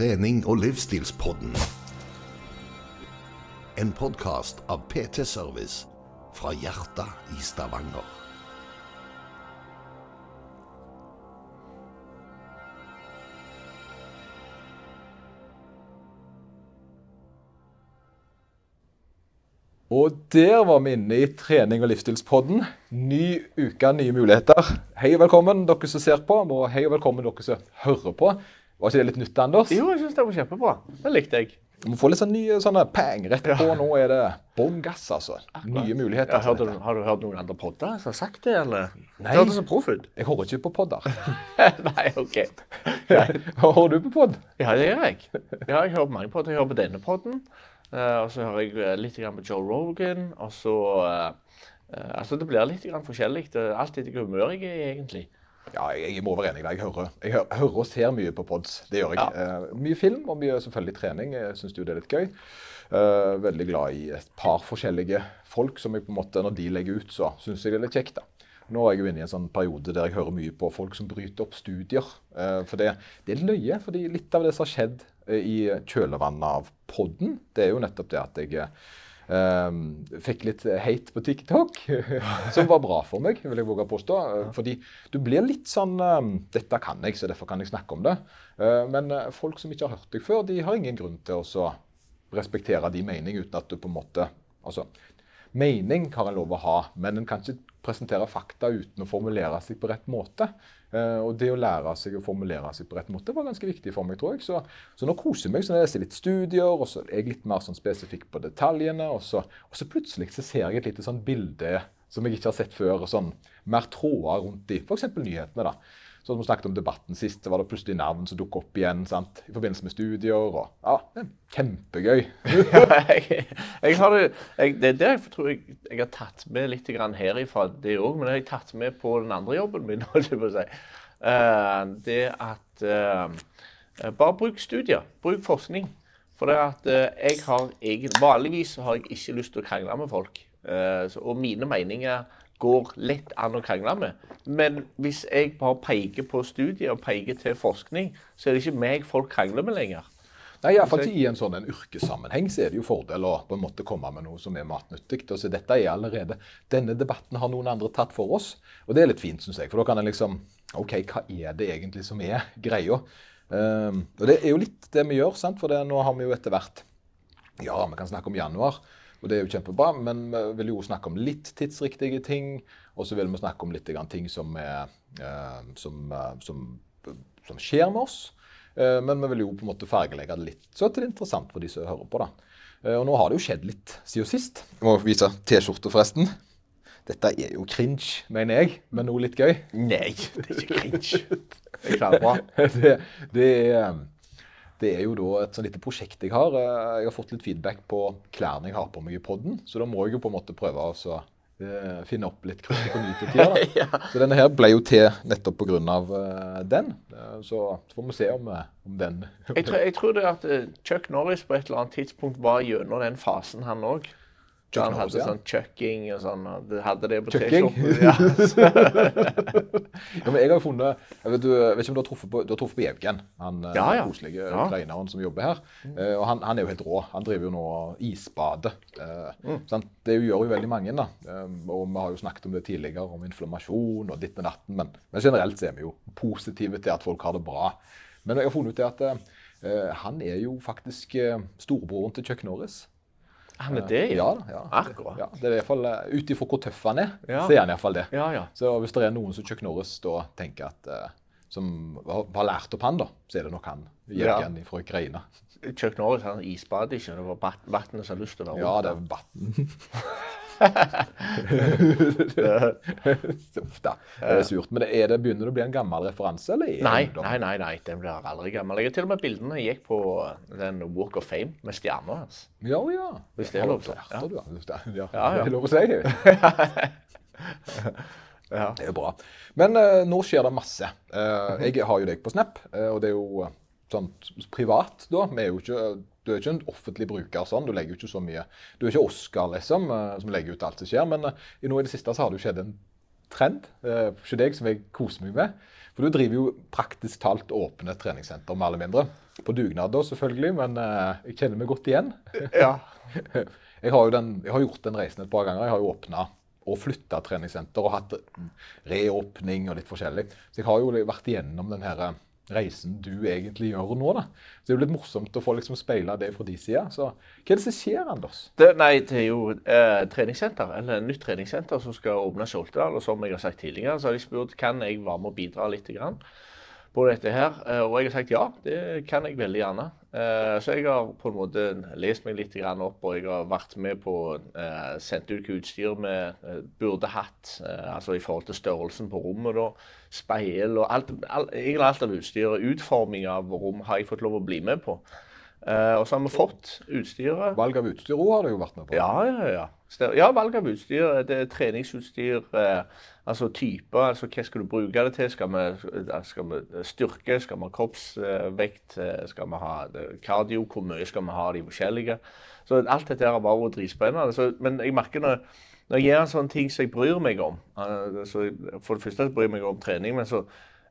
trening- og livsstilspodden. En podkast av PT Service fra hjertet i Stavanger. Og der var vi inne i trening- og livsstilspodden. Ny uke, nye muligheter. Hei og velkommen dere som ser på, og hei og velkommen dere som hører på. Var ikke det litt nytt, Anders? Jo, jeg syns det var kjempebra. Det likte jeg. Du må få litt sånn nye sånne pang rett på. Nå er det bånn gass, altså. Nye muligheter. Ja, har, du, har du hørt noen andre podder som har sagt det, eller? Nei. Det hørtes så proff ut. Jeg hører ikke på podder. Nei, OK. Hører du på podd? Ja, det gjør jeg. Ja, jeg hører på mange podder. Jeg hører på denne podden. eh, og så hører jeg eh, litt grann på Joe Rogan. Og så eh, Altså, det blir litt grann forskjellig. Det er etter hvilket humør jeg er, egentlig. Ja, jeg, må være enig. i deg. Jeg hører, jeg hører, og ser mye på pods. Det gjør jeg. Eh, mye film og mye selvfølgelig trening. Jeg syns jo det er litt gøy. Uh, veldig glad i et par forskjellige folk som jeg på en måte, når de legger ut, så syns jeg det er litt kjekt. da. Nå er jeg jo inne i en sånn periode der jeg hører mye på folk som bryter opp studier. Uh, for det, det er løye, fordi litt av det som har skjedd i kjølvannet av podden, det er jo nettopp det at jeg fikk litt hate på TikTok, som var bra for meg, vil jeg våge å påstå. Eh, Fordi du blir litt sånn eh, Dette kan jeg, så derfor kan jeg snakke om det. Eh, Men eh, folk som ikke har hørt deg før, de har ingen grunn til å så respektere din mening uten at du på en måte Altså, mening har en lov å ha, men en kan ikke presentere fakta uten å formulere seg på rett måte. Eh, og det å lære seg å formulere seg på rett måte var ganske viktig for meg, tror jeg. Så, så nå koser jeg meg så jeg leser litt studier, og så er jeg litt mer sånn spesifikk på detaljene. Og så, og så plutselig så ser jeg et lite sånn bilde som jeg ikke har sett før, og sånn mer tråder rundt i f.eks. nyhetene. da. Som vi snakket om debatten sist, så var det plutselig navn som dukket opp igjen sant? i forbindelse med studier. og ja, det er Kjempegøy. jeg, har det, jeg, det er det jeg tror jeg, jeg har tatt med litt herifra, det òg. Men det har jeg tatt med på den andre jobben min. si. Uh, det at uh, Bare bruk studier. Bruk forskning. For det at uh, jeg har egen, Vanligvis har jeg ikke lyst til å krangle med folk. Og mine meninger går lett an å krangle med. Men hvis jeg bare peker på studier og peker til forskning, så er det ikke meg folk krangler med lenger. Nei, Iallfall ikke i en sånn en yrkessammenheng så er det jo fordel å på en måte komme med noe som er matnyttig. Og så dette er allerede, Denne debatten har noen andre tatt for oss, og det er litt fint, syns jeg. For da kan en liksom OK, hva er det egentlig som er greia? Um, og det er jo litt det vi gjør, sant? for det, nå har vi jo etter hvert Ja, vi kan snakke om januar, og det er jo kjempebra, men vi vil jo snakke om litt tidsriktige ting. Og så vil vi snakke om litt grann ting som, er, eh, som, eh, som, som skjer med oss. Eh, Men vi vil jo på en måte fargelegge det litt, så det er interessant for de som hører på. da. Og nå har det jo skjedd litt siden sist. Jeg må vise T-skjorta, forresten. Dette er jo cringe, mener jeg, men noe litt gøy. Nei, det er ikke cringe. Jeg klarer bra. det, det, er, det er jo da et sånn lite prosjekt jeg har. Eh, Jeg har fått litt feedback på klærne jeg har på meg i podden, så da må jeg jo på en måte prøve å så, uh, finne opp litt krutt på ny til tider. da. Så denne her ble jo til nettopp pga. Uh, den. Uh, så får vi se om, eh, om den Jeg tror, jeg tror det at eh, Chuck Norris på et eller annet tidspunkt var gjennom den fasen, han òg. Chuck Han hadde sånn chucking og sånn. og det hadde det på Chucking? T-skjorten. Ja. Ja, men jeg har jo funnet Jeg vet, du, jeg vet ikke om du har truffet på, du har truffet på Evgen, han eh, Ja, ja. koselige Ja. ukraineren som jobber her. Eh, og han, han er jo helt rå. Han driver jo nå isbade. Eh, Mm. sant? Det gjør jo veldig mange. da. Eh, og vi har jo snakket om det tidligere, om inflammasjon og ditt og datten. Men, men generelt så er vi jo positive til at folk har det bra. Men jeg har funnet ut det at eh, han er jo faktisk eh, storebroren til Chuck Norris. Han er det, Ja, da, ja. Akkurat. Ja, det er i hvert fall uh, Ut ifra hvor tøff han er, Ja. så er han iallfall det. Ja, ja. Så hvis det er noen som Chuck Norris da tenker at uh, som har, har lært opp han, da, så er det nok han Ja. Fra Ukraina. Chuck Norris han isbader ikke. Det var vannet som hadde lyst til å være Ja, det er Batten. Uff da. Det er surt. Men er det, begynner det å bli en gammel referanse, eller? er Nei, nei, nei, nei, den blir aldri gammel. Jeg har til og med bildene jeg gikk på den Walk of Fame med stjerna hans. Ja, ja. Hvis det er lov å si. Ja. ja. Ja. Det er lov å si. Ja. Det er jo bra. Men uh, nå skjer det masse. Uh, jeg har jo deg på Snap, uh, og det er jo eh, sånn privat, da. Vi er jo ikke, du er ikke en offentlig bruker sånn. Du legger jo ikke så mye Du er ikke Oscar, liksom, eh, som legger ut alt som skjer. Men eh, i nå i det siste så har det jo skjedd en trend ikke hos deg som jeg koser meg med. For du driver jo praktisk talt åpne treningssenter, mer eller mindre. På dugnad, da, selvfølgelig, men jeg kjenner meg godt igjen. Ja. jeg, har den, jeg, har gjort den reisen et par ganger. Jeg har jo åpna og flytta treningssenter og hatt reåpning og litt forskjellig. Så jeg har jo vært igjennom den her reisen du egentlig gjør nå. da. Så Det er jo litt morsomt å få liksom speila det fra de sida. Hva er det som skjer, Anders? Det, nei, det er jo eh, treningssenter, eller nytt treningssenter som skal åpne Skjoltedal. Og som jeg har sagt tidligere, så har de spurt kan jeg være med å bidra litt. Grann på dette her. Eh, og jeg har sagt ja, det kan jeg veldig gjerne. Eh, så jeg har på en måte lest meg litt opp, og jeg har vært med på eh, sendt ut hva utstyr vi burde hatt. Altså i forhold til størrelsen på rommet, da. Speil og alt, alt, egentlig alt av utstyret. Utforming av rom har jeg fått lov å bli med på. og så har vi fått utstyret. Valg av utstyr òg har du jo vært med på? Ja, ja, ja. Ja, valg av utstyr. Det er treningsutstyr. uh, altså typer. altså Hva skal du bruke det til? Skal vi, skal vi styrke? Skal vi ha kroppsvekt? Skal vi ha kardio? Hvor mye skal vi ha de forskjellige? Så alt dette har vært dritspennende. men jeg merker når, når jeg gjør sånne ting som jeg bryr meg om altså, så For det første bryr jeg meg om trening, men så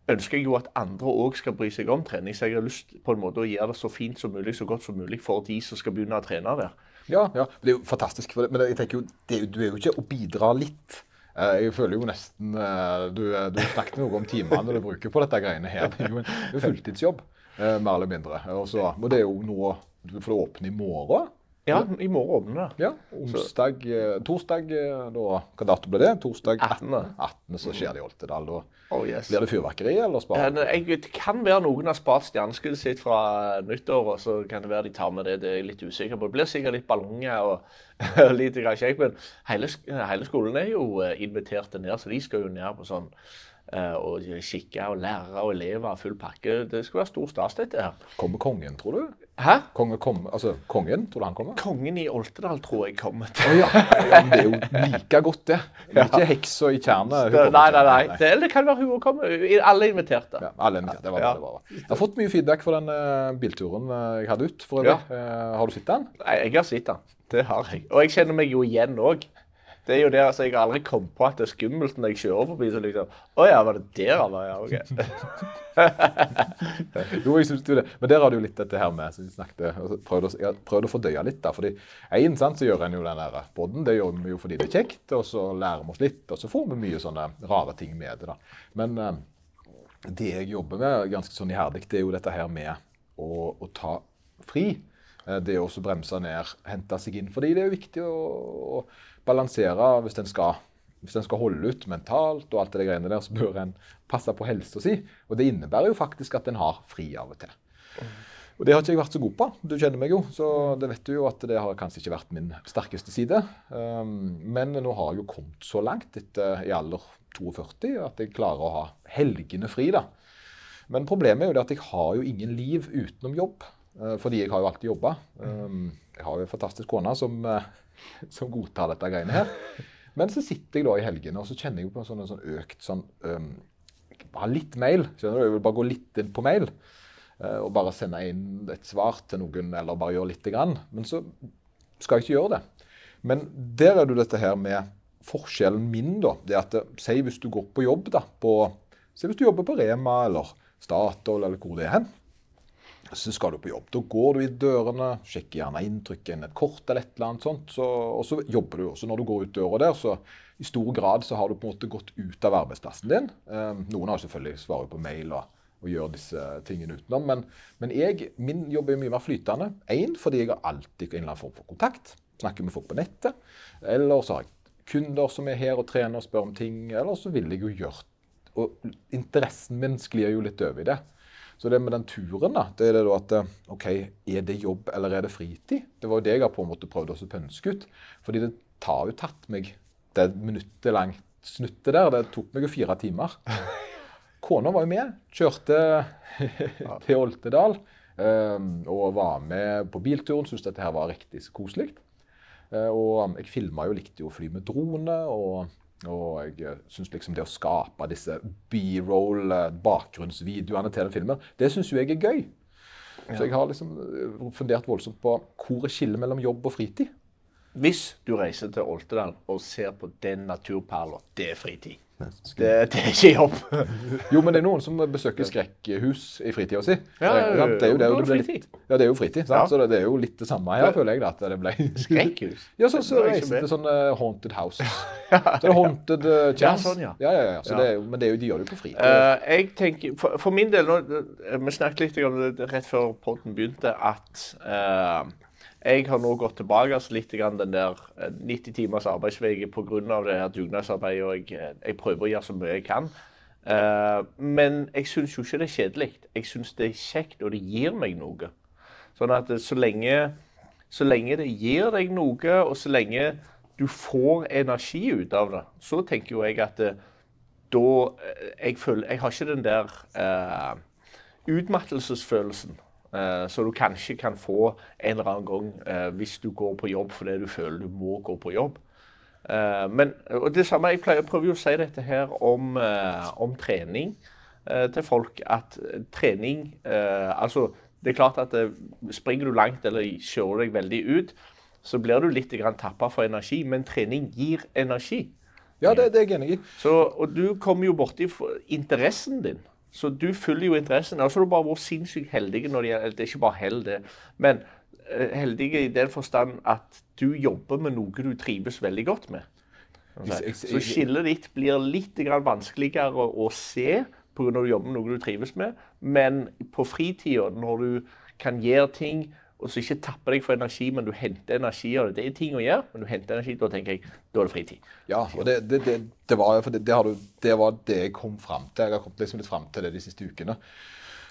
ønsker jeg jo at andre òg skal bry seg om trening. Så jeg har lyst på en måte å gjøre det så fint som mulig, så godt som mulig for de som skal begynne å trene der. Ja, ja, det er jo fantastisk. Det, men jeg tenker jo, det, du er jo ikke å bidra litt. Eh, jeg føler jo nesten eh, Du, du snakket noe om timene du bruker på dette greiene her. Det er jo en fulltidsjobb, mer eller mindre. Og så må det jo nå For det åpne i morgen. Ja, i morgen åpner det. Ja, onsdag, Torsdag da, Hva dato ble det? Torsdag 18. 18. så skjer det i Oltedal. Da oh, yes. blir det fyrverkeri eller spar? Det kan være noen har spart stjerneskuddet sitt fra nyttår, og så kan det være de tar med det. Det er jeg litt usikker på. Det blir sikkert litt ballonger og, litt kjekt. Men hele, hele, skolen er jo invitert ned, så de skal jo ned på sånn Eh, og kikke og lærere og elever, full pakke. Det skal være stor stas, dette her. Kommer kongen, tror du? Hæ? Konge, kom, altså, kongen, tror du han kommer? Kongen i Oltedal tror jeg kommer. Oh, ja. ja. men Det er jo like godt, det. Ja. Ikke heksa i tjernet. Nei, nei, nei. nei. Det, det, kan være hun kommer. Alle er inviterte. Ja, alle er invitert. Det var ja. det var. Jeg har fått mye feedback for den uh, bilturen uh, jeg hadde ut. for øvrig. Ja. Uh, har du sett den? Nei, jeg har sett den. Det har jeg. Og jeg kjenner meg jo igjen òg. Det er jo det, altså, Jeg har aldri kommet på at det er skummelt når jeg kjører forbi. så liksom, Å ja, var det der han var? Ja, ok. jo, jeg synes jo det. Men der har du jo litt dette her med som vi snakket, prøvde, Jeg har å fordøye litt. da, fordi en, sant, så gjør en jo den der podden. Det gjør vi jo fordi det er kjekt, og så lærer vi oss litt. Og så får vi mye sånne rare ting med det. da. Men uh, det jeg jobber med ganske sånn iherdig, det er jo dette her med å, å ta fri. Uh, det å bremse ned, hente seg inn. Fordi det er jo viktig å, å balansere hvis en skal, hvis en skal holde ut mentalt og alt det greiene der, så bør en passe på helsa si. Og det innebærer jo faktisk at en har fri av og til. Og det har ikke jeg vært så god på. Du kjenner meg jo, så det vet du jo at det har kanskje ikke vært min sterkeste side. Um, men nå har jeg jo kommet så langt etter i alder 42 at jeg klarer å ha helgene fri, da. Men problemet er jo det at jeg har jo ingen liv utenom jobb. Uh, fordi jeg har jo alltid jobba. Um, jeg har jo en fantastisk kone som uh, som godtar dette greiene her. Men så sitter jeg da i helgene og så kjenner jeg på en sånn, en sånn økt sånn um, Bare litt mail. skjønner du? Jeg vil bare gå litt inn på mail uh, og bare sende inn et svar til noen, eller bare gjøre lite grann. Men så skal jeg ikke gjøre det. Men der er du dette her med forskjellen min, da. Det at Si hvis du går på jobb, da. På, si hvis du jobber på Rema eller Statoil eller hvor det er hen så skal du på jobb. Da går du i dørene, sjekker gjerne inntrykket inn et kort eller et eller annet sånt, så, og så jobber du. Så når du går ut døra der, så i stor grad så har du på en måte gått ut av arbeidsplassen din. Eh, noen har selvfølgelig svaret på mail og, og gjør disse tingene utenom, men, men jeg, min jobb er mye mer flytende. Én fordi jeg har alltid en eller annen form for kontakt. Snakker med folk på nettet. Eller så har jeg kunder som er her og trener og spør om ting. Eller så vil jeg jo gjøre Og interessen min sklir jo litt over i det. Så det med den turen, da, det er det da at eh, OK, er det jobb eller er det fritid? Det var jo det jeg har på en måte prøvd å pønske ut. Fordi det tar jo tatt meg det minuttet langt snuttet der. Det tok meg jo fire timer. Kona var jo med. Kjørte til Oltedal. Um, og var med på bilturen. Syntes dette her var riktig så koselig. Uh, og jeg filma jo, likte jo å fly med drone. og og jeg syns liksom det å skape disse b-roll, eh, til den filmen, det syns jo jeg er gøy. Så jeg har liksom eh, fundert voldsomt på hvor er skillet mellom jobb og fritid. Hvis du reiser til Oltedal og ser på den naturperla, det er fritid. Det, det er ikke jobb. Jo, men det er noen som besøker skrekkhus i fritida si. Ja, det er jo det, er det litt, ja, det er jo fritid. Sant? Ja. Så det, det er jo litt det samme her, føler jeg. at det ble Skrekkhus? Ja, så, så Det reiser til sånne haunted houses. Så det er haunted uh, chance. sånn, ja. ja, ja, ja. Så Ja. Det er men det er jo, de gjør det jo på fritid. Uh, jeg tenker, for, for min del, nå, eh, Vi snakket litt om det rett før podden begynte, at eh, jeg har nå gått tilbake altså litt den der eh, 90 timers arbeidsveke pga. det her dugnadsarbeidet. og jeg, eh, jeg prøver å gjøre så mye jeg kan. Uh, men jeg syns jo ikke det er kjedelig. Jeg syns det er kjekt, og det gir meg noe. Sånn at eh, så lenge, så lenge det gir deg noe, og så lenge du får energi ut av det, så tenker jo jeg at eh, da eh, jeg føler Jeg har ikke den der uh, utmattelsesfølelsen eh, som du kanskje kan få en eller annen gang eh, hvis du går på jobb fordi du føler du må gå på jobb. Eh, men og det samme, Jeg pleier, prøver jo å si dette her om, om trening til folk. At trening Altså, det er klart at springer du langt eller kjører deg veldig ut, så blir du litt tappa for energi. Men trening gir energi. Ja, det, det er jeg enig i. Og du kommer jo borti interessen din. Så du følger jo interessen. Og så har du bare vært sinnssykt heldig når det gjelder Det er ikke bare hell, det. Men eh, heldig i den forstand at du jobber med noe du trives veldig godt med. Så skillet ditt blir litt grann vanskeligere å, se pga. du jobber med noe du trives med. Men på fritida, når du kan gjøre ting og så ikke tapper deg for energi, men du henter energi av det. Det er ting å gjøre, men du henter energi. Da tenker jeg, da er det fritid. Ja, og det, det, det, det var det, det, du, det var det jeg kom fram til. Jeg har kommet liksom litt fram til det de siste ukene.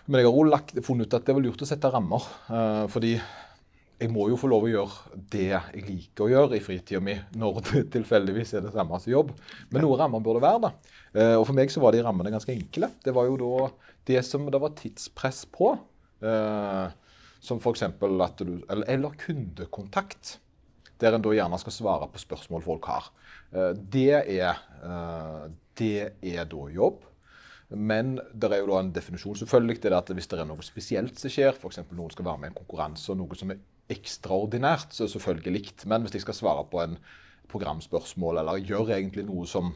Men jeg har også funnet ut at det vel lurt å sette rammer. Uh, fordi jeg må jo få lov å gjøre det jeg liker å gjøre i fritida mi, når det tilfeldigvis er det samme som jobb. Men noen rammer burde være da. Uh, og for meg så var de rammene ganske enkle. Det var jo da det som det var tidspress på. eh, som f.eks. at du Eller, eller kundekontakt der en da gjerne skal svare på spørsmål folk har. Eh, Det er, eh, det er da jobb. Men det er jo da en definisjon selvfølgelig til det at hvis det er noe spesielt som skjer, f.eks. noen skal være med i en konkurranse og noe som er ekstraordinært, så er det selvfølgelig likt. Men hvis jeg skal svare på en programspørsmål eller gjøre egentlig noe som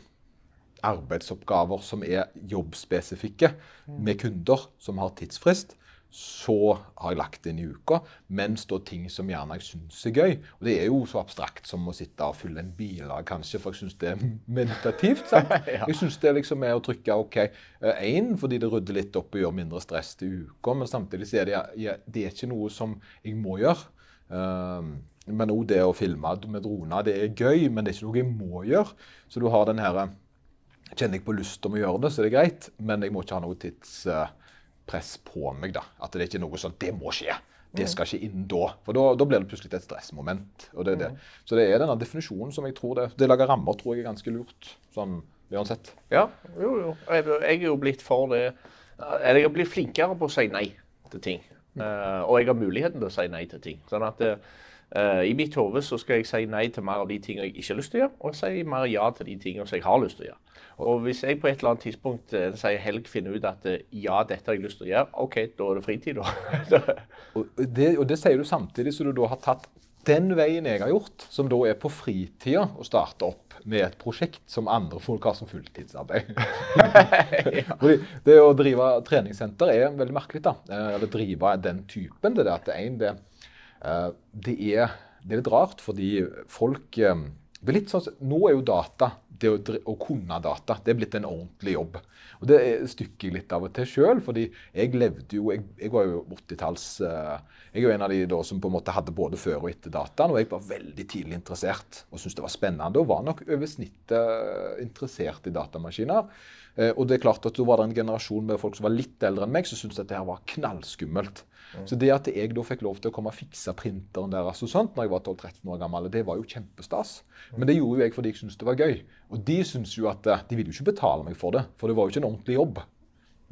arbeidsoppgaver som er jobbspesifikke med kunder som har tidsfrist, så har jeg lagt inn i uka. Mens da ting som gjerne jeg syns er gøy Og det er jo så abstrakt som å sitte og fylle en bilag, kanskje, for jeg syns det er meditativt. sant? Jeg syns det liksom er å trykke OK én, fordi det rydder litt opp og gjør mindre stress til uka, men samtidig så er det, ja, det er ikke noe som jeg må gjøre. Um, men òg det å filme med droner, det er gøy, men det er ikke noe jeg må gjøre. Så du har den her Kjenner jeg på lyst om å gjøre det, så er det greit, men jeg må ikke ha noe tidspress på meg. da. At det er ikke noe sånn Det må skje! Det skal ikke inn da. For da, da blir det plutselig et stressmoment. og det er det. Så det er denne definisjonen som jeg tror det Det lager rammer tror jeg er ganske lurt. sånn uansett. Ja, jo, jo. Jeg, jeg er jo blitt for det Eller jeg har blitt flinkere på å si nei til ting. Uh, og jeg har muligheten til å si nei til ting. Sånn at eh, i mitt hode så skal jeg si nei til mer av de tingene jeg ikke har lyst til å gjøre, og si mer ja til de tingene som jeg har lyst til å gjøre. Og hvis jeg på et eller annet tidspunkt uh, sier helg finner ut at uh, ja, dette har jeg lyst til å gjøre, OK, da er det fritid, da. Og det, og det sier du samtidig som du da har tatt den veien jeg har gjort, som da er på fritida, å starte opp med et prosjekt som andre folk har som fulltidsarbeid. Fordi det å drive treningssenter er veldig merkelig. da. Eller drive den typen. Det er at det, en, det, det, er, det er litt rart, fordi folk eh, det er litt sånn, Nå er jo data, det å, å kunne data, det er blitt en ordentlig jobb. Og Det er- stykker jeg litt av og til sjøl, fordi jeg levde jo Jeg, jeg var jo 80-talls eh, Jeg er jo en av de da som på en måte hadde både før og etter dataen, og jeg var veldig tidlig interessert og syntes det var spennende. Og var nok over snittet eh, interessert i datamaskiner. Eh, Og det er klart at da var det en generasjon med folk som var litt eldre enn meg, som syntes dette her var knallskummelt. Så det at jeg da fikk lov til å komme og fikse printeren deres og sånt når jeg var 12-13 år gammel, det var jo kjempestas. Men det gjorde jo jeg fordi jeg syntes det var gøy. Og de syntes jo at eh, De ville jo ikke betale meg for det, for det var jo ikke en ordentlig jobb.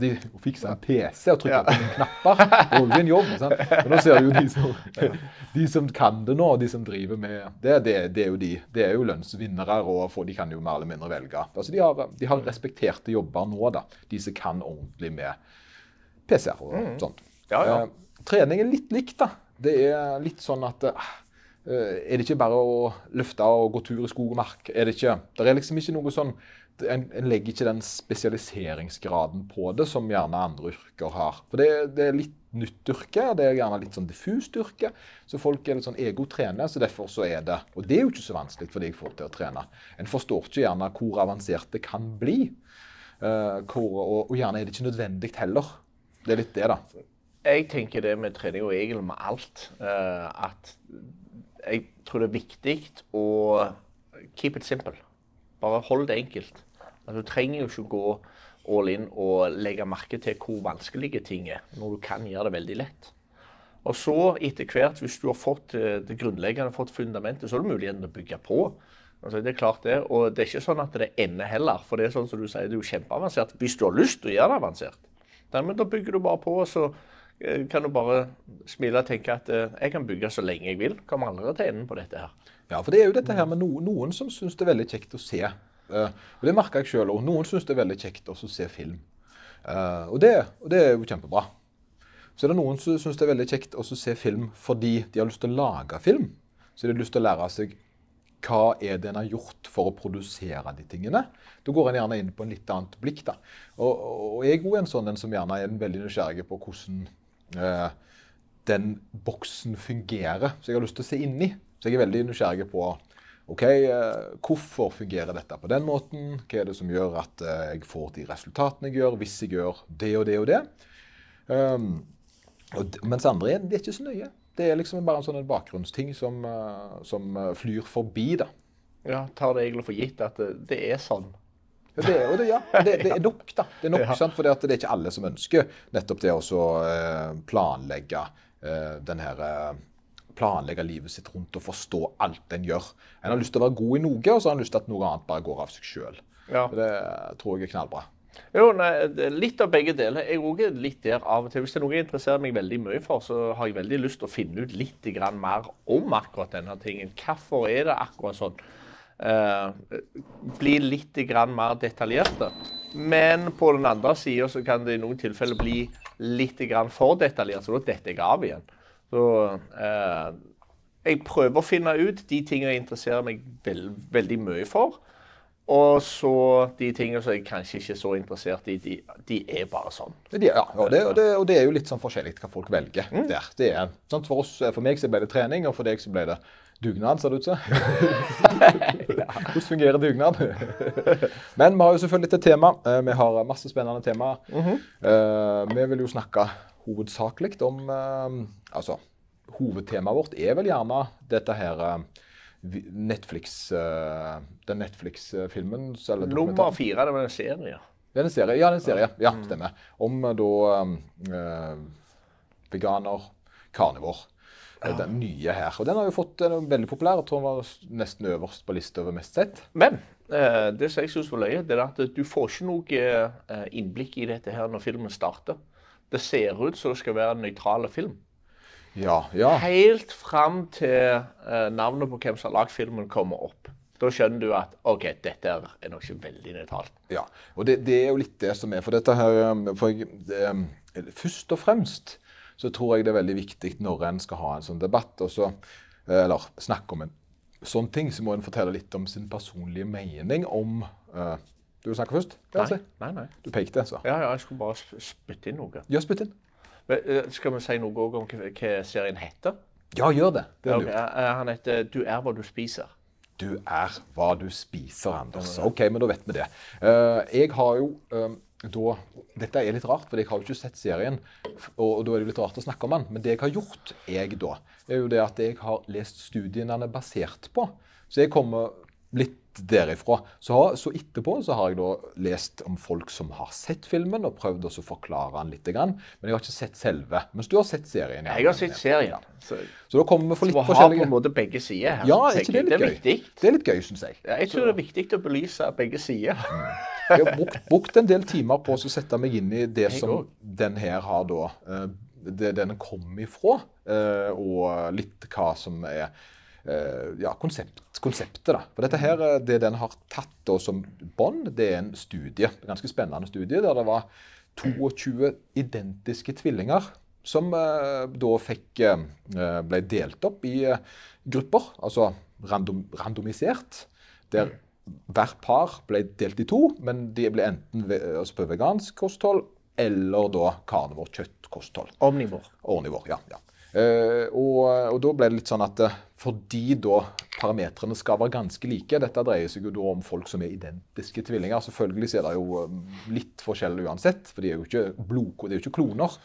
De, å fikse en PC og trykke på noen knapper, det var jo ikke en jobb. Sant? Men nå ser du jo de som, de som kan det nå, de som driver med det, det, det er jo de. Det er jo lønnsvinnere, og de kan jo mer eller mindre velge. Altså De har, de har respekterte jobber nå, da. De som kan ordentlig med PC-er og sånt. Ja, ja. Eh, trening er litt likt, da. Det er litt sånn at eh, Er det ikke bare å løfte og gå tur i skog og mark? Er det ikke? Det er liksom ikke noe sånn en, en, legger ikke den spesialiseringsgraden på det som gjerne andre yrker har. For det, det er litt nytt yrke, det er gjerne litt sånn diffust yrke. Så folk er litt sånn ego-trener, så derfor så er det Og det er jo ikke så vanskelig for de folk til å trene. En forstår ikke gjerne hvor avansert det kan bli. Uh, hvor, og, og, gjerne er det ikke nødvendig heller. Det er litt det, da. Jeg tenker det med trening og egentlig med alt, uh, at jeg tror det er viktig å keep it simple. Bare hold det enkelt. Altså, du trenger jo ikke gå all in og legge merke til hvor vanskelige ting er, når du kan gjøre det veldig lett. Og så etter hvert, hvis du har fått eh, det grunnleggende, fått fundamentet, så er det muligheten å bygge på. Altså, det er klart det, Og det er ikke sånn at det ender heller. For det er sånn som du sier, det er jo kjempeavansert hvis du har lyst til å gjøre det avansert. Men da bygger du bare på, så eh, kan du bare smile og tenke at eh, jeg kan bygge så lenge jeg vil. Kommer aldri til enden på dette her. Ja, for det er jo dette her med noen, noen som syns det er veldig kjekt å se. Uh, og Det merker jeg sjøl òg. Noen syns det er veldig kjekt å se film. Og, det, og, det, er jo kjempebra. Så er det noen som syns det er veldig kjekt å se film fordi de har lyst til å lage film. Så de har lyst til å lære seg hva er det en har gjort for å produsere de tingene. Da går en gjerne inn på en litt annet blikk. da. Og, og jeg er òg en sånn en som gjerne er veldig nysgjerrig på hvordan den boksen fungerer. Så jeg har lyst til å se inni. Så jeg er veldig nysgjerrig på ok, eh, hvorfor fungerer dette på den måten? Hva er det som gjør at eh, jeg får de resultatene jeg gjør, hvis jeg gjør det og det og det? Um, og, mens andre er, det ikke så nøye. Det er liksom bare en sånn bakgrunnsting som, som flyr forbi. da. Ja, Tar det egentlig for gitt at det, det er sånn? Ja, det, det, ja, det, det, er nok, da. Det er nok, sant? For det er ikke alle som ønsker nettopp det å planlegge uh, den her uh, planlegge livet sitt rundt og forstå alt en gjør. En har lyst til å være god i noe, og så har en lyst til at noe annet bare går av seg sjøl. Ja. Det tror jeg er knallbra. Jo, nei, Litt av begge deler. Jeg er også litt der av og til. Hvis det er noe jeg interesserer meg veldig mye for, så har jeg veldig lyst til å finne ut litt mer om akkurat denne tingen. Hvorfor er det akkurat sånn? Uh, bli litt mer detaljerte. Men på den andre sida kan det i noen tilfeller bli litt for detaljert, så da detter jeg av igjen. Så eh, jeg prøver å finne ut de tingene jeg interesserer meg veld, veldig mye for. Og så de tingene som jeg kanskje ikke er så interessert i, de, de er bare sånn. Ja, og det, og, det, og det, er jo litt sånn forskjellig hva folk velger mm. der. Det er, for, oss, for meg så ble det trening, og for deg så ble det dugnad, ser det ut som. Hvordan fungerer dugnad? Men vi har jo selvfølgelig et tema. Eh, vi har masse spennende temaer. Mm -hmm. Vi vil jo snakke hovedsakelig om eh, Altså, hovedtemaet vårt er vel gjerne dette her eh, Netflix, eh, den Netflix-filmen. Nummer fire, det var en serie. Det er en serie, ja, det er en serie. Ja, mm. stemmer. Om da veganer, karnivor. Ja. Den nye her. Og den har jo fått en veldig populær. Jeg tror den var nesten øverst på lista over mest sett. Men eh, det som jeg syns var løye, det er at du får ikke noe uh, innblikk i dette her når filmen starter. Det ser ut som det skal være en nøytral film. Ja, ja. Helt fram til eh, navnet på hvem som har lagd filmen, kommer opp. Da skjønner du at OK, dette er nok ikke veldig nøytralt. Ja, og det, det, er jo litt det som er. For dette her um, for jeg, det, um, Først og fremst så tror jeg det er veldig viktig når en skal ha en sånn debatt, så, eh, eller snakke om en sånn ting, så må en fortelle litt om sin personlige mening om uh, du vil snakke først? Nei. nei, nei. Du pekte, så. Ja, ja, jeg skulle bare spytte inn noe. Ja, spytt inn. Men, eh, skal vi si noe om hva serien heter? Ja, gjør det. Det er lurt. Okay. Han heter 'Du er hva du spiser'. Du er hva du spiser, Anders. OK, men da vet vi det. Uh, jeg har jo um, da Dette er litt rart, for jeg har jo ikke sett serien. Og, og da er det litt rart å snakke om den. Men det jeg har gjort, jeg da, er jo det at jeg har lest studiene den er basert på. Så jeg kommer litt derifra. Så, så, etterpå så har jeg da lest om folk som har sett filmen, og prøvd å forklare den litt. Men jeg har ikke sett selve. Mens du har sett serien? Ja, jeg har sett serien. Så, så da kommer vi for litt forskjellige Så vi har på en måte begge sider her. Ja, er ikke det litt? Det er, det er litt gøy, syns jeg. Ja, jeg tror det er viktig å belyse begge sider. jeg har brukt, brukt, en del timer på å sette meg inn i det jeg som også. den her har da eh, det den kom ifra, eh, og litt hva som er ja, konsept, konseptet. da. For dette her, eh, Det den har tatt da som bånd, det er en studie, en ganske spennende studie, der det var 22 identiske tvillinger som eh, da fikk eh, ble delt opp i eh, grupper, altså random, randomisert. Der hvert par ble delt i to, men de ble enten altså på vegansk kosthold eller da karnevorkjøttkosthold. Omnivor. Omnivor, ja. ja. Uh, og, og, da ble det litt sånn at uh, fordi da parametrene skal være ganske like Dette dreier seg jo da om folk som er identiske tvillinger. Selvfølgelig er det jo um, litt forskjell uansett, for de er jo ikke blod, de er jo ikke kloner.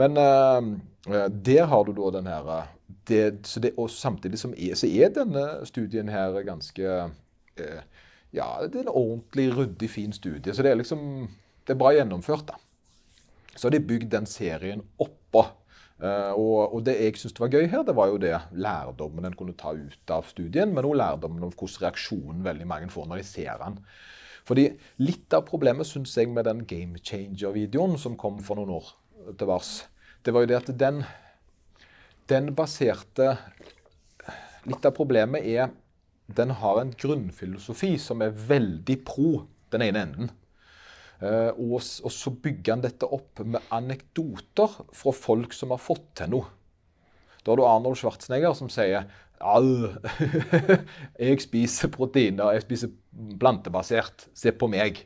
Men uh, der har du da den her det, det, Og samtidig som er, så er denne studien her ganske Ja, det er en ordentlig ryddig, fin studie. Så det er liksom Det er bra gjennomført, da. Så har de bygd den serien oppå Uh, og, og, det jeg syntes var gøy her, det var jo det lærdommen en kunne ta ut av studien, men også lærdommen om hvordan reaksjonen veldig mange får når de ser den. Fordi litt av problemet synes jeg med den Game Changer-videoen som kom for noen år til vars, det var jo det at den, den baserte Litt av problemet er den har en grunnfilosofi som er veldig pro den ene enden. Eh, og, og, så bygger han dette opp med anekdoter fra folk som har fått til noe. Da har du Arnold Schwarzenegger som sier All, jeg spiser proteiner, jeg spiser plantebasert. Se på meg.